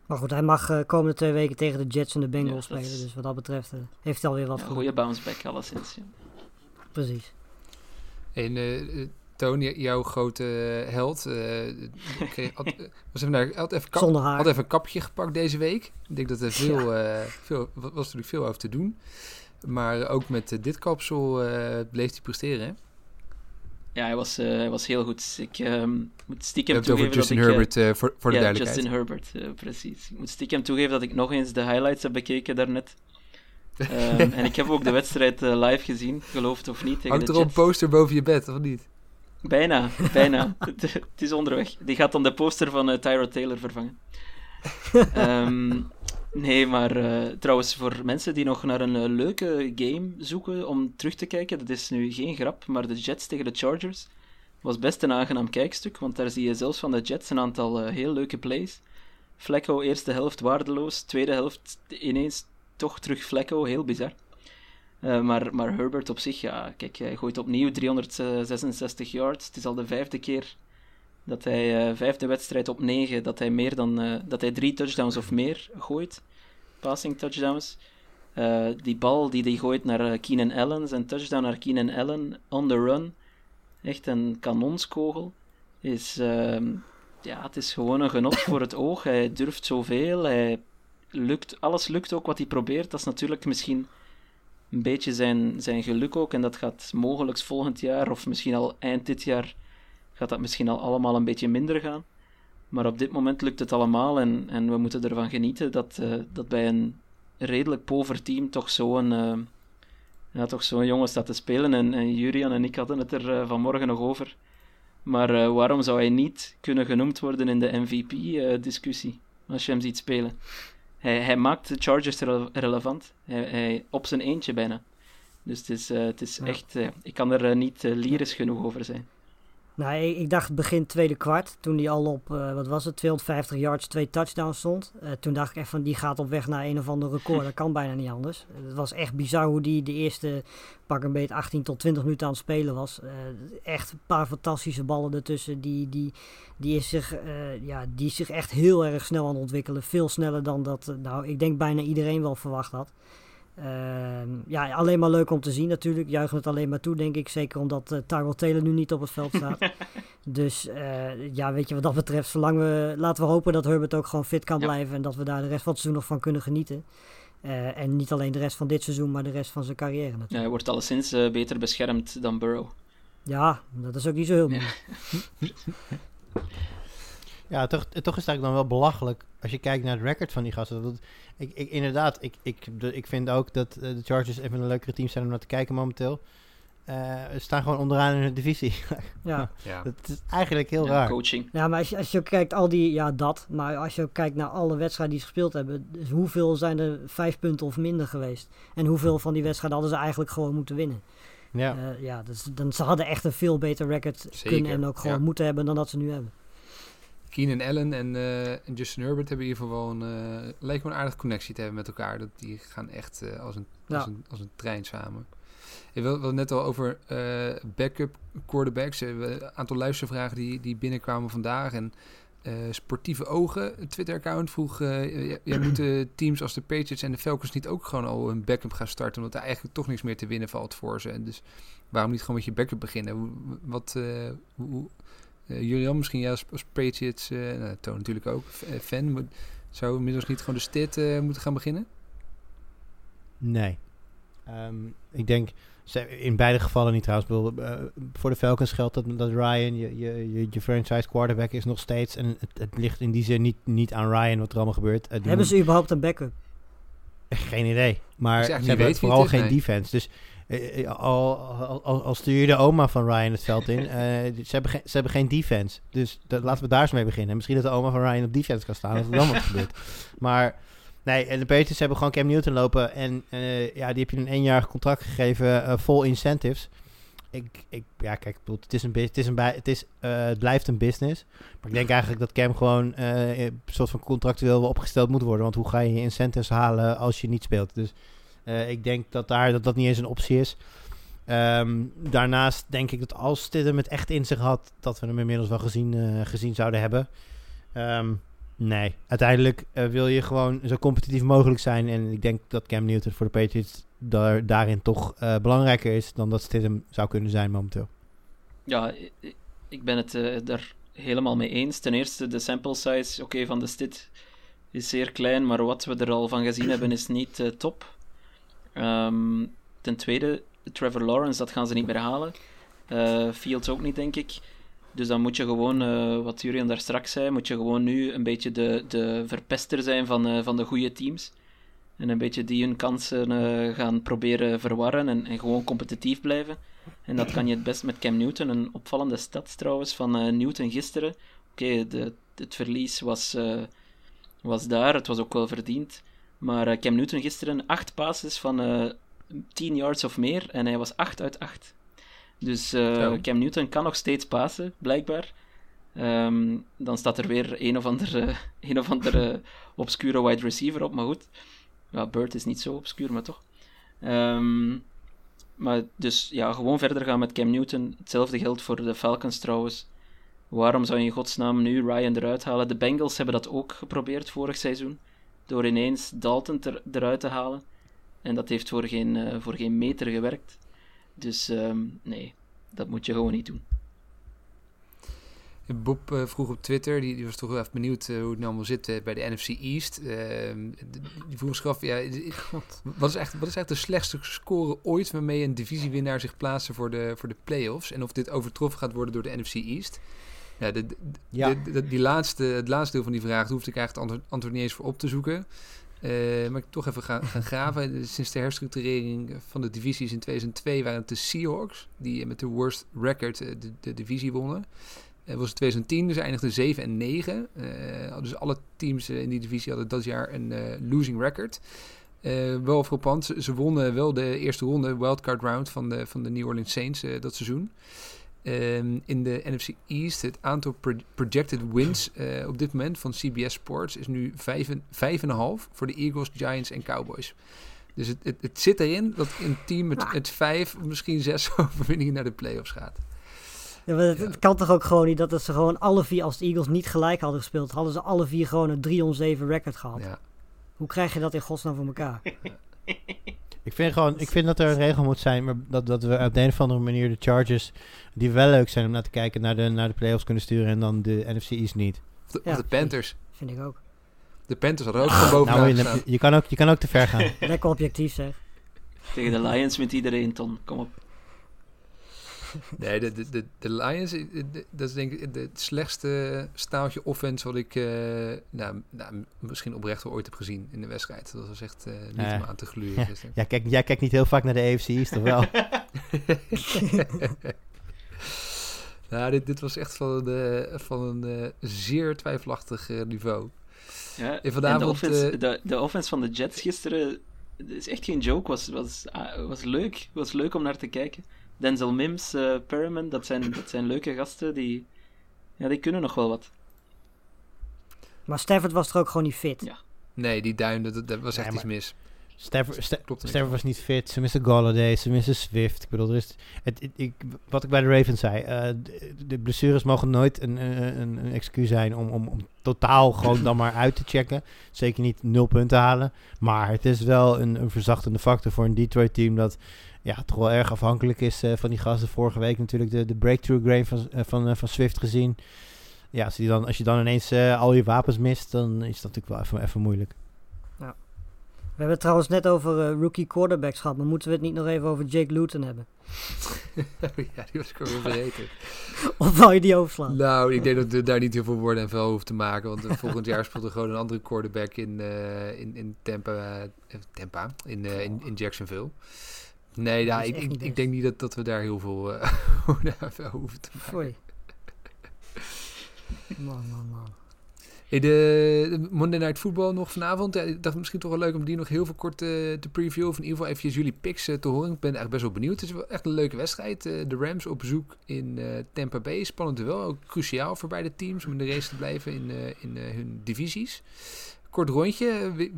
Maar goed, hij mag eh komende twee weken tegen de Jets en de Bengals Ja, spelen. is- Dus wat dat betreft eh, heeft hij alweer wat Ja, goed. goede bounce back, alleszins. Ja. Precies. En Tony, jouw grote held, eh, kreeg, had, was even naar, had, even kap, Zonder haar. had even een kapje gepakt deze week. Ik denk dat er veel, eh, veel wa- was natuurlijk veel over te doen. Maar ook met dit kapsel eh, bleef hij presteren. hè? Ja, hij was, uh, hij was heel goed. Ik um, moet stiekem Je toegeven over Justin dat ik... Herbert, uh, voor, voor de ja, duidelijkheid. Justin Herbert, precies. Ik moet stiekem toegeven dat ik nog eens de highlights heb bekeken daarnet. um, en ik heb ook de wedstrijd live gezien, geloof het of niet. Tegen Hangt de er al een poster boven je bed, of niet? Bijna, bijna. het, het is onderweg. Die gaat dan de poster van uh, Tyra Taylor vervangen. um, nee, maar uh, trouwens, voor mensen die nog naar een uh, leuke game zoeken om terug te kijken, dat is nu geen grap, maar de Jets tegen de Chargers was best een aangenaam kijkstuk, want daar zie je zelfs van de Jets een aantal heel leuke plays. Flacco, eerste helft waardeloos, tweede helft ineens toch terug Flacco, heel bizar. Maar, maar Herbert op zich, ja, kijk, hij gooit opnieuw 366 yards. Het is al de vijfde keer dat hij, uh, vijfde wedstrijd op negen, dat hij meer dan, uh, dat hij drie touchdowns of meer gooit. Passing touchdowns. die bal die hij gooit naar Keenan Allen, zijn touchdown naar Keenan Allen on the run. Echt een kanonskogel. Is, ehm, ja, het is gewoon een genot voor het oog. Hij durft zoveel. Hij lukt, alles lukt ook wat hij probeert. Dat is natuurlijk misschien een beetje zijn, zijn geluk ook. En dat gaat mogelijk volgend jaar, of misschien al eind dit jaar, gaat dat misschien al allemaal een beetje minder gaan. Maar op dit moment lukt het allemaal en, en we moeten ervan genieten dat, uh, dat bij een redelijk pover team toch zo'n uh, ja, toch zo'n jongen staat te spelen. En, en Jurian en ik hadden het er uh, vanmorgen nog over. Maar waarom zou hij niet kunnen genoemd worden in de MVP-discussie als je hem ziet spelen? Hij, hij maakt de Chargers rele relevant. Hij, hij, op zijn eentje bijna. Dus het is, het is ja. echt... Ik kan er niet lyrisch genoeg over zijn. Nou, ik, dacht begin tweede kwart, toen hij al op, wat was het, 250 yards, twee touchdowns stond. toen dacht ik echt van, die gaat op weg naar een of ander record. Dat kan bijna niet anders. Het was echt bizar hoe die de eerste, pak een beetje 18 tot 20 minuten aan het spelen was. echt een paar fantastische ballen ertussen. Die, die, die, is zich, ja, die is zich echt heel erg snel aan het ontwikkelen. Veel sneller dan dat, nou, ik denk bijna iedereen wel verwacht had. Uh, ja, alleen maar leuk om te zien natuurlijk. Juichen het alleen maar toe, denk ik. Zeker omdat uh, Tyrell Taylor nu niet op het veld staat. dus uh, ja, weet je, wat dat betreft, zolang we... Laten we hopen dat Herbert ook gewoon fit kan ja. blijven. En dat we daar de rest van het seizoen nog van kunnen genieten. Uh, en niet alleen de rest van dit seizoen, maar de rest van zijn carrière natuurlijk. Ja, hij wordt alleszins beter beschermd dan Burrow. Ja, dat is ook niet zo heel moeilijk. Ja, toch, toch is het eigenlijk dan wel belachelijk als je kijkt naar het record van die gasten. Dat, ik, ik, inderdaad, ik, ik, de, ik vind ook dat uh, de Chargers even een leukere team zijn om naar te kijken momenteel. Uh, ze staan gewoon onderaan in de divisie. ja. ja. Dat is eigenlijk heel ja, raar. Coaching. Ja, maar als je, als je kijkt, al die, ja dat, maar als je ook kijkt naar alle wedstrijden die ze gespeeld hebben, dus hoeveel zijn er vijf punten of minder geweest? En hoeveel van die wedstrijden hadden ze eigenlijk gewoon moeten winnen? Ja, uh, ja dus, dan, ze hadden echt een veel beter record Zeker. kunnen en ook gewoon Ja. moeten hebben dan dat ze nu hebben. Keenan Allen en, uh, en Justin Herbert hebben in ieder geval wel een, uh, lijkt me een aardige connectie te hebben met elkaar. Dat die gaan echt uh, als, een, Ja. als, een, als een trein samen. Ik wil het net al over eh, backup quarterbacks. We hebben Een aantal luistervragen die, die binnenkwamen vandaag. En eh, Sportieve Ogen, een Twitter-account, vroeg... eh, ja, moeten teams als de Patriots en de Falcons niet ook gewoon al een backup gaan starten? Omdat er eigenlijk toch niks meer te winnen valt voor ze. En dus waarom niet gewoon met je backup beginnen? Hoe- Wat, eh, hoe, eh, Julian, misschien jij als, Patriots, eh nou, Toon natuurlijk ook, eh, fan, moet- zou inmiddels niet gewoon de stit eh, moeten gaan beginnen? Nee. Ehm, ik denk, ze- in beide gevallen niet trouwens. Eh, voor de Falcons geldt dat, dat Ryan, je, je, je, je franchise quarterback is nog steeds. En het, het ligt in die zin niet, niet aan Ryan wat er allemaal gebeurt. Eh, Hebben ze überhaupt een backup? Geen idee. Maar ze hebben vooral geen nee. defense. Dus eh, eh, al, al, al, al stuur je de oma van Ryan het veld in. eh, ze, hebben geen, ze hebben geen defense. Dus dat, laten we daar eens mee beginnen. Misschien dat de oma van Ryan op defense kan staan. Als er dan wat gebeurt. Maar nee, en de Patriots hebben gewoon Cam Newton lopen. En eh, ja, die heb je een eenjarig contract gegeven. eh, vol incentives. Ik, ik, ja, kijk, ik bedoel, het, is een, het, is een bij, het, is, eh, het blijft een business. Maar ik denk eigenlijk dat Cam gewoon eh, een soort van contractueel opgesteld moet worden. Want hoe ga je je incentives halen als je niet speelt? Dus eh, ik denk dat, daar, dat dat niet eens een optie is. Ehm, daarnaast denk ik dat als hem het echt in zich had, dat we hem inmiddels wel gezien, eh, gezien zouden hebben. Ehm, nee, uiteindelijk eh, wil je gewoon zo competitief mogelijk zijn. En ik denk dat Cam Newton voor de Patriots daar, daarin toch belangrijker is dan dat Stidham zou kunnen zijn momenteel. Ja, ik ben het daar helemaal mee eens. Ten eerste, de sample size oké, van de STIT is zeer klein, maar wat we er al van gezien hebben is niet top. Ehm, ten tweede, Trevor Lawrence, dat gaan ze niet meer halen. Eh, Fields ook niet, denk ik. Dus dan moet je gewoon, uh, wat Jurian daar straks zei, moet je gewoon nu een beetje de, de verpester zijn van, uh, van de goede teams. En een beetje die hun kansen gaan proberen verwarren en, en, gewoon competitief blijven. En dat kan je het best met Cam Newton. Een opvallende stad trouwens van Newton gisteren. Oké, okay, het verlies was, was daar, het was ook wel verdiend. Maar Cam Newton gisteren acht passes van 10 yards of meer en hij was 8 uit 8. Dus uh, Cam Newton kan nog steeds pasen, blijkbaar. Um, dan staat er weer een of andere, een of andere obscure wide receiver op, maar goed. Ja, Bird is niet zo obscuur, maar toch. Um, maar dus ja, gewoon verder gaan met Cam Newton. Hetzelfde geldt voor de Falcons trouwens. Waarom zou je in godsnaam nu Ryan eruit halen? De Bengals hebben dat ook geprobeerd vorig seizoen. Door ineens Dalton ter, eruit te halen. En dat heeft voor geen, uh, voor geen meter gewerkt. Dus um, nee, dat moet je gewoon niet doen. Bob uh, vroeg op Twitter, die, die, was toch wel even benieuwd uh, hoe het nou allemaal zit uh, bij de NFC East. Ehm, die vroeg zich af, ja, wat, is echt, wat is echt de slechtste score ooit waarmee een divisiewinnaar zich plaatste voor de, voor de playoffs? En of dit overtroffen gaat worden door de NFC East? Ja, de, de, ja. De, die laatste, het laatste deel van die vraag hoefde ik eigenlijk het antwoord niet eens voor op te zoeken. Uh, maar ik toch even gaan, gaan graven. Sinds de herstructurering van de divisies in 2002 waren het de Seahawks die met de worst record de, de divisie wonnen. Het was 2010, dus eindigden 7 en 9. Uh, dus alle teams in die divisie hadden dat jaar een uh, losing record. Uh, wel frappant, ze, ze wonnen wel de eerste ronde, wildcard round van de, van de New Orleans Saints dat seizoen. Um, in de NFC East, het aantal pro projected wins uh, op dit moment van CBS Sports is nu 5,5 voor de Eagles, Giants en Cowboys. Dus het, het, het, zit erin dat een team met, met vijf, misschien zes overwinningen naar de playoffs gaat. Ja, het, ja. het, kan toch ook gewoon niet dat ze gewoon alle vier, als de Eagles niet gelijk hadden gespeeld, hadden ze alle vier gewoon een 3-7 record gehad. Ja. Hoe krijg je dat in godsnaam voor elkaar? Ik vind gewoon, ik vind dat er een regel moet zijn, maar dat, dat we op de een of andere manier de Chargers, die wel leuk zijn om naar te kijken, naar de, naar de playoffs kunnen sturen en dan de NFC East niet. Of de, ja, of de Panthers. Vind ik ook. De Panthers hadden ook ah, bovenaan nou, je, je, kan ook, je kan ook te ver gaan. Lekker objectief zeg. Tegen de Lions met iedereen, Ton. Kom op. Nee, de, de, de, de Lions, dat is denk ik het slechtste staaltje offense wat ik uh, nou, nou, misschien oprecht wel ooit heb gezien in de wedstrijd. Dat was echt uh, niet uh, om aan te gluren. Ja, ja, kijk, jij kijkt niet heel vaak naar de AFC East, toch wel? nou, dit, dit was echt van een, van een zeer twijfelachtig niveau. Ja, en, vanavond, de, offense, de, de offense van de Jets gisteren is echt geen joke. Was, was, was leuk. Was leuk om naar te kijken. Denzel Mims, uh, Perriman, dat zijn, dat zijn leuke gasten. Die, ja, die kunnen nog wel wat. Maar Stafford was er ook gewoon niet fit. Ja. Nee, die duim, dat, dat was echt iets mis. Stafford, Sta Stafford was niet fit. Ze missen Galladay, ze missen Swift. Ik bedoel, er is, het, het, ik, wat ik bij de Ravens zei, uh, de, de, blessures mogen nooit een, een, een, excuus zijn om, om, om totaal gewoon dan maar uit te checken. Zeker niet nul punten halen. Maar het is wel een, een verzachtende factor voor een Detroit team dat ja, toch wel erg afhankelijk is uh, van die gasten. Vorige week natuurlijk de, de breakthrough grade van, uh, van, uh, van Swift gezien. Ja, als je dan, als je dan ineens al je wapens mist, dan is dat natuurlijk wel even, even moeilijk. Ja. We hebben het trouwens net over rookie quarterbacks gehad, maar moeten we het niet nog even over Jake Luton hebben? ja, die was ik alweer vergeten. of wou je die overslaan? Nou, ik denk dat we daar niet heel veel woorden en vuil hoeven te maken. Want volgend jaar speelt er gewoon een andere quarterback in, in, in Tampa, Tampa in, in, in Jacksonville. Nee, ja, ik, ik, ik, denk niet dat, dat we daar heel veel uh, hoeven te maken. Foei. man, man, man. Hey, de, Monday Night Football nog vanavond. Ja, ik dacht misschien toch wel leuk om die nog heel veel kort uh, te previewen. Of in ieder geval even jullie picks uh, te horen. Ik ben eigenlijk best wel benieuwd. Het is wel echt een leuke wedstrijd. Uh, de Rams op bezoek in Tampa Bay. Spannend wel. Ook cruciaal voor beide teams om in de race te blijven in, in hun divisies. Kort rondje. Wie,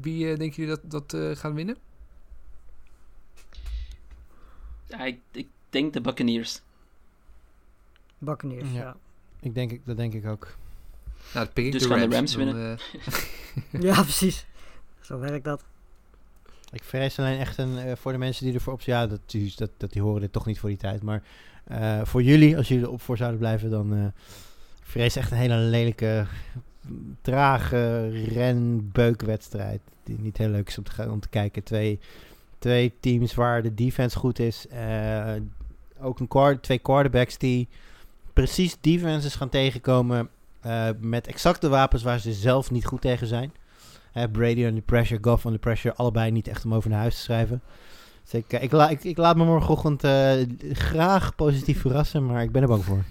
wie denken jullie dat, dat gaan winnen? Ja, ik, ik denk de Buccaneers. Buccaneers, ja. Ik denk, dat denk ik ook. Nou, pik dus de gaan Rams, de Rams winnen. Uh... ja, precies. Zo werkt dat. Ik vrees alleen echt een, uh, voor de mensen die ervoor op ja, dat, dat, dat die horen dit toch niet voor die tijd. Maar uh, voor jullie, als jullie erop voor zouden blijven, dan uh, vrees echt een hele lelijke, trage renbeukwedstrijd. Die niet heel leuk is om te, om te kijken. Twee twee teams waar de defense goed is. Uh, ook een quar- twee quarterbacks die precies defenses gaan tegenkomen eh, met exact de wapens waar ze zelf niet goed tegen zijn. Hè, Brady under pressure, Goff under pressure, allebei niet echt om over naar huis te schrijven. Dus ik, eh, ik, la- ik, ik laat me morgenochtend eh, graag positief verrassen, maar ik ben er bang voor.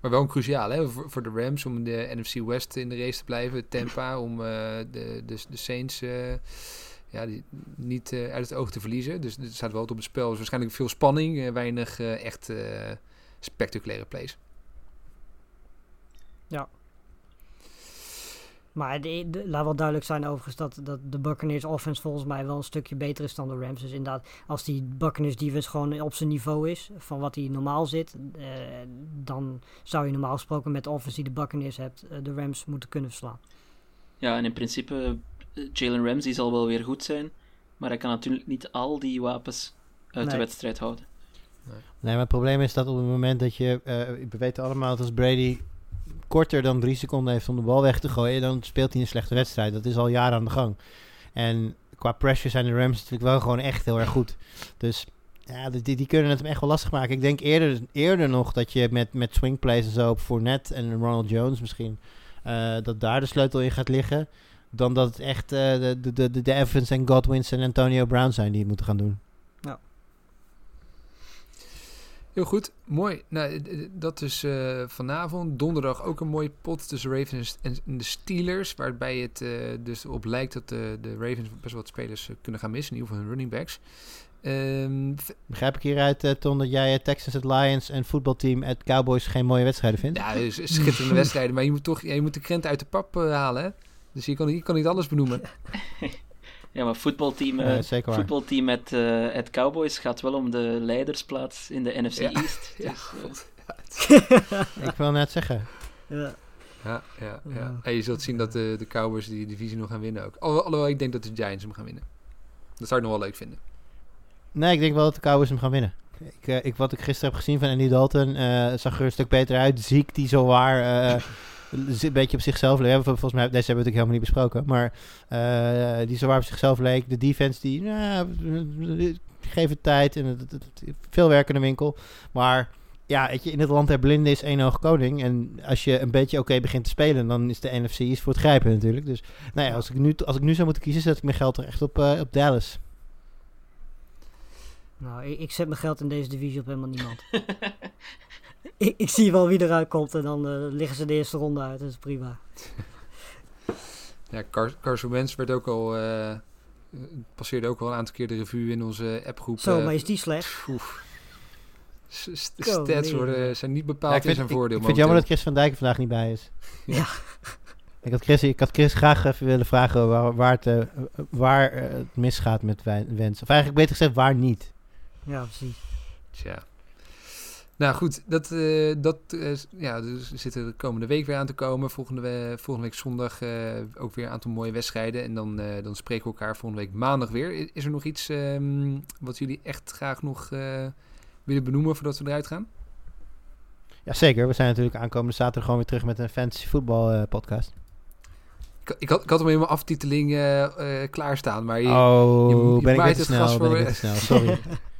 Maar wel een cruciaal hè, voor, voor de Rams om de NFC West in de race te blijven. Tampa om eh, de, de, de Saints eh, ja, die, niet eh, uit het oog te verliezen. Dus er staat wel wat op het spel. Dus waarschijnlijk veel spanning, eh, weinig eh, echt eh, spectaculaire plays. Maar de, de- laat wel duidelijk zijn overigens dat, dat de Buccaneers offense volgens mij wel een stukje beter is dan de Rams. Dus inderdaad, als die Buccaneers defense gewoon op zijn niveau is van wat hij normaal zit, eh, dan zou je normaal gesproken met de offense die de Buccaneers hebt, de Rams moeten kunnen verslaan. Ja, en in principe, Jalen Ramsey zal wel weer goed zijn, maar hij kan natuurlijk niet al die wapens uit de wedstrijd houden. Nee, maar het probleem is dat op het moment dat je... eh, we weten allemaal dat als Brady korter dan drie seconden heeft om de bal weg te gooien... dan speelt hij een slechte wedstrijd. Dat is al jaren aan de gang. En qua pressure zijn de Rams natuurlijk wel gewoon echt heel erg goed. Dus ja, die, die kunnen het hem echt wel lastig maken. Ik denk eerder, eerder nog dat je met, met swing plays en zo op Fournette en Ronald Jones misschien... eh, dat daar de sleutel in gaat liggen... dan dat het echt eh, de, de, de, de Evans en Godwins en Antonio Brown zijn die het moeten gaan doen. Heel goed, mooi. Nou, dat is eh, vanavond. Donderdag ook een mooie pot tussen Ravens en de Steelers. Waarbij het eh, dus op lijkt dat de, de Ravens best wel wat spelers kunnen gaan missen. In ieder geval hun running backs. Ehm, Begrijp ik hieruit, Ton, dat jij het Texans, het Lions en voetbalteam het Cowboys geen mooie wedstrijden vindt? ja, dus schitterende wedstrijden. Maar je moet toch ja, je moet de krent uit de pap halen. Hè? Dus je kan, je kan niet alles benoemen. Ja, maar voetbalteam, eh, Nee, zeker waar. voetbalteam met eh, het Cowboys gaat wel om de leidersplaats in de NFC Ja. East. Ja, Dus, eh, Ik wil net zeggen. Ja. Ja, ja, ja. En je zult zien dat de, de Cowboys die divisie nog gaan winnen ook. Alhoewel, alhoewel ik denk dat de Giants hem gaan winnen. Dat zou ik nog wel leuk vinden. Nee, ik denk wel dat de Cowboys hem gaan winnen. Ik, eh, ik, wat ik gisteren heb gezien van Andy Dalton, eh, zag er een stuk beter uit. Ziek, die zo waar eh, een beetje op zichzelf leek. Vol- Volgens mij, deze hebben we natuurlijk helemaal niet besproken. Maar eh, die zo waar op zichzelf leek. De defense, die, nou, geef het tijd. En het, het- het- veel werk in de winkel. Maar ja, weet je, in het land der blinden is één oog koning. En als je een beetje oké begint te spelen, dan is de NFC is voor het grijpen natuurlijk. Dus nou ja, als ik nu, als ik nu zou moeten kiezen, zet ik mijn geld er echt op, eh, op Dallas. Nou, ik, ik zet mijn geld in deze divisie op helemaal niemand. ik, ik zie wel wie eruit komt en dan eh, liggen ze de eerste ronde uit. Dat is prima. Ja, Car Carson Wentz werd ook al, eh, eh, passeerde ook al een aantal keer de revue in onze appgroep. Zo, eh, maar is die slecht? Oef. Go, stats worden, zijn niet bepaald Ja, in vind, zijn voordeel. Ik, ik vind het jammer dat. Chris van Dijk vandaag niet bij is. Ja. Ik had Chris, ik had Chris graag even willen vragen waar, waar, het, waar het misgaat met Wen- Wens. Of eigenlijk beter gezegd, waar niet. Ja, precies. Tja. Nou goed, dat, eh, dat eh, ja, dus we zitten de komende week weer aan te komen. Volgende, we- volgende week zondag eh, ook weer een aantal mooie wedstrijden. En dan, dan spreken we elkaar volgende week maandag weer. Is er nog iets ehm, wat jullie echt graag nog willen benoemen voordat we eruit gaan? Jazeker, we zijn natuurlijk aankomende zaterdag gewoon weer terug met een fantasy voetbal podcast. Ik, ik, had, ik had hem in mijn aftiteling eh, eh, klaarstaan, maar je, Oh, je- je ben ik te het snel, gas ben voor- ik te snel, sorry.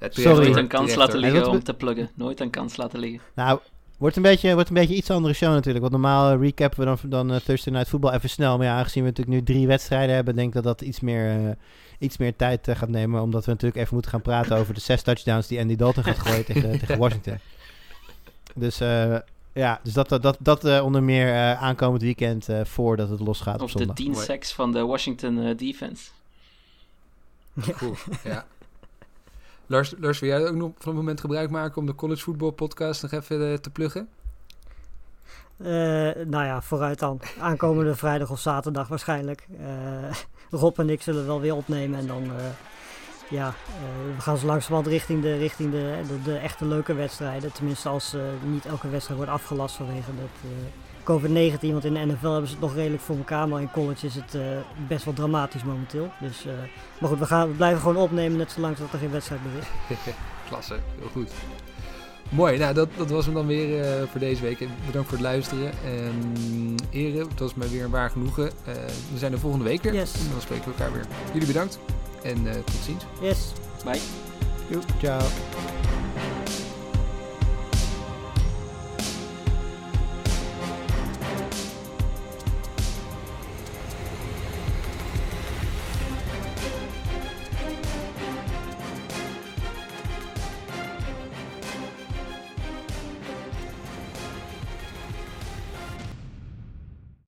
Sorry. Nooit een kans laten liggen om te pluggen. Nooit een kans laten liggen. nou, wordt een, beetje, wordt een beetje iets andere show natuurlijk. Want normaal eh, recappen we dan, dan eh, Thursday Night Football even snel. Maar ja, aangezien we natuurlijk nu drie wedstrijden hebben, denk ik dat dat iets meer, eh, iets meer tijd gaat nemen. Omdat we natuurlijk even moeten gaan praten over de zes touchdowns die Andy Dalton gaat gooien tegen, tegen Washington. Dus eh, ja, dus dat, dat, dat, onder meer eh, aankomend weekend eh, voordat het losgaat op Of de zondag. 10 Mooi. sacks van de Washington eh, defense. Cool, ja. Lars, Lars, wil jij ook nog van het moment gebruik maken om de college football podcast nog even eh, te pluggen? Eh, nou ja, vooruit dan. Aankomende vrijdag of zaterdag waarschijnlijk. Eh, Rob en ik zullen wel weer opnemen en dan... ja, we gaan zo langzamerhand richting, de, richting de, de, echte leuke wedstrijden. Tenminste als niet elke wedstrijd wordt afgelast vanwege dat COVID-19. Want in de NFL hebben ze het nog redelijk voor elkaar. Maar in college is het eh, best wel dramatisch momenteel. Dus, eh, maar goed, we, gaan, we blijven gewoon opnemen net zolang dat er geen wedstrijd meer is. Klasse, heel goed. Mooi, nou dat, dat was hem dan weer eh, voor deze week. Bedankt voor het luisteren. En heren, het was mij weer een waar genoegen. Eh, we zijn er volgende week weer. Yes. En dan spreken we elkaar weer. Jullie bedankt en eh, tot ziens. Yes. Bye. Joep, ciao.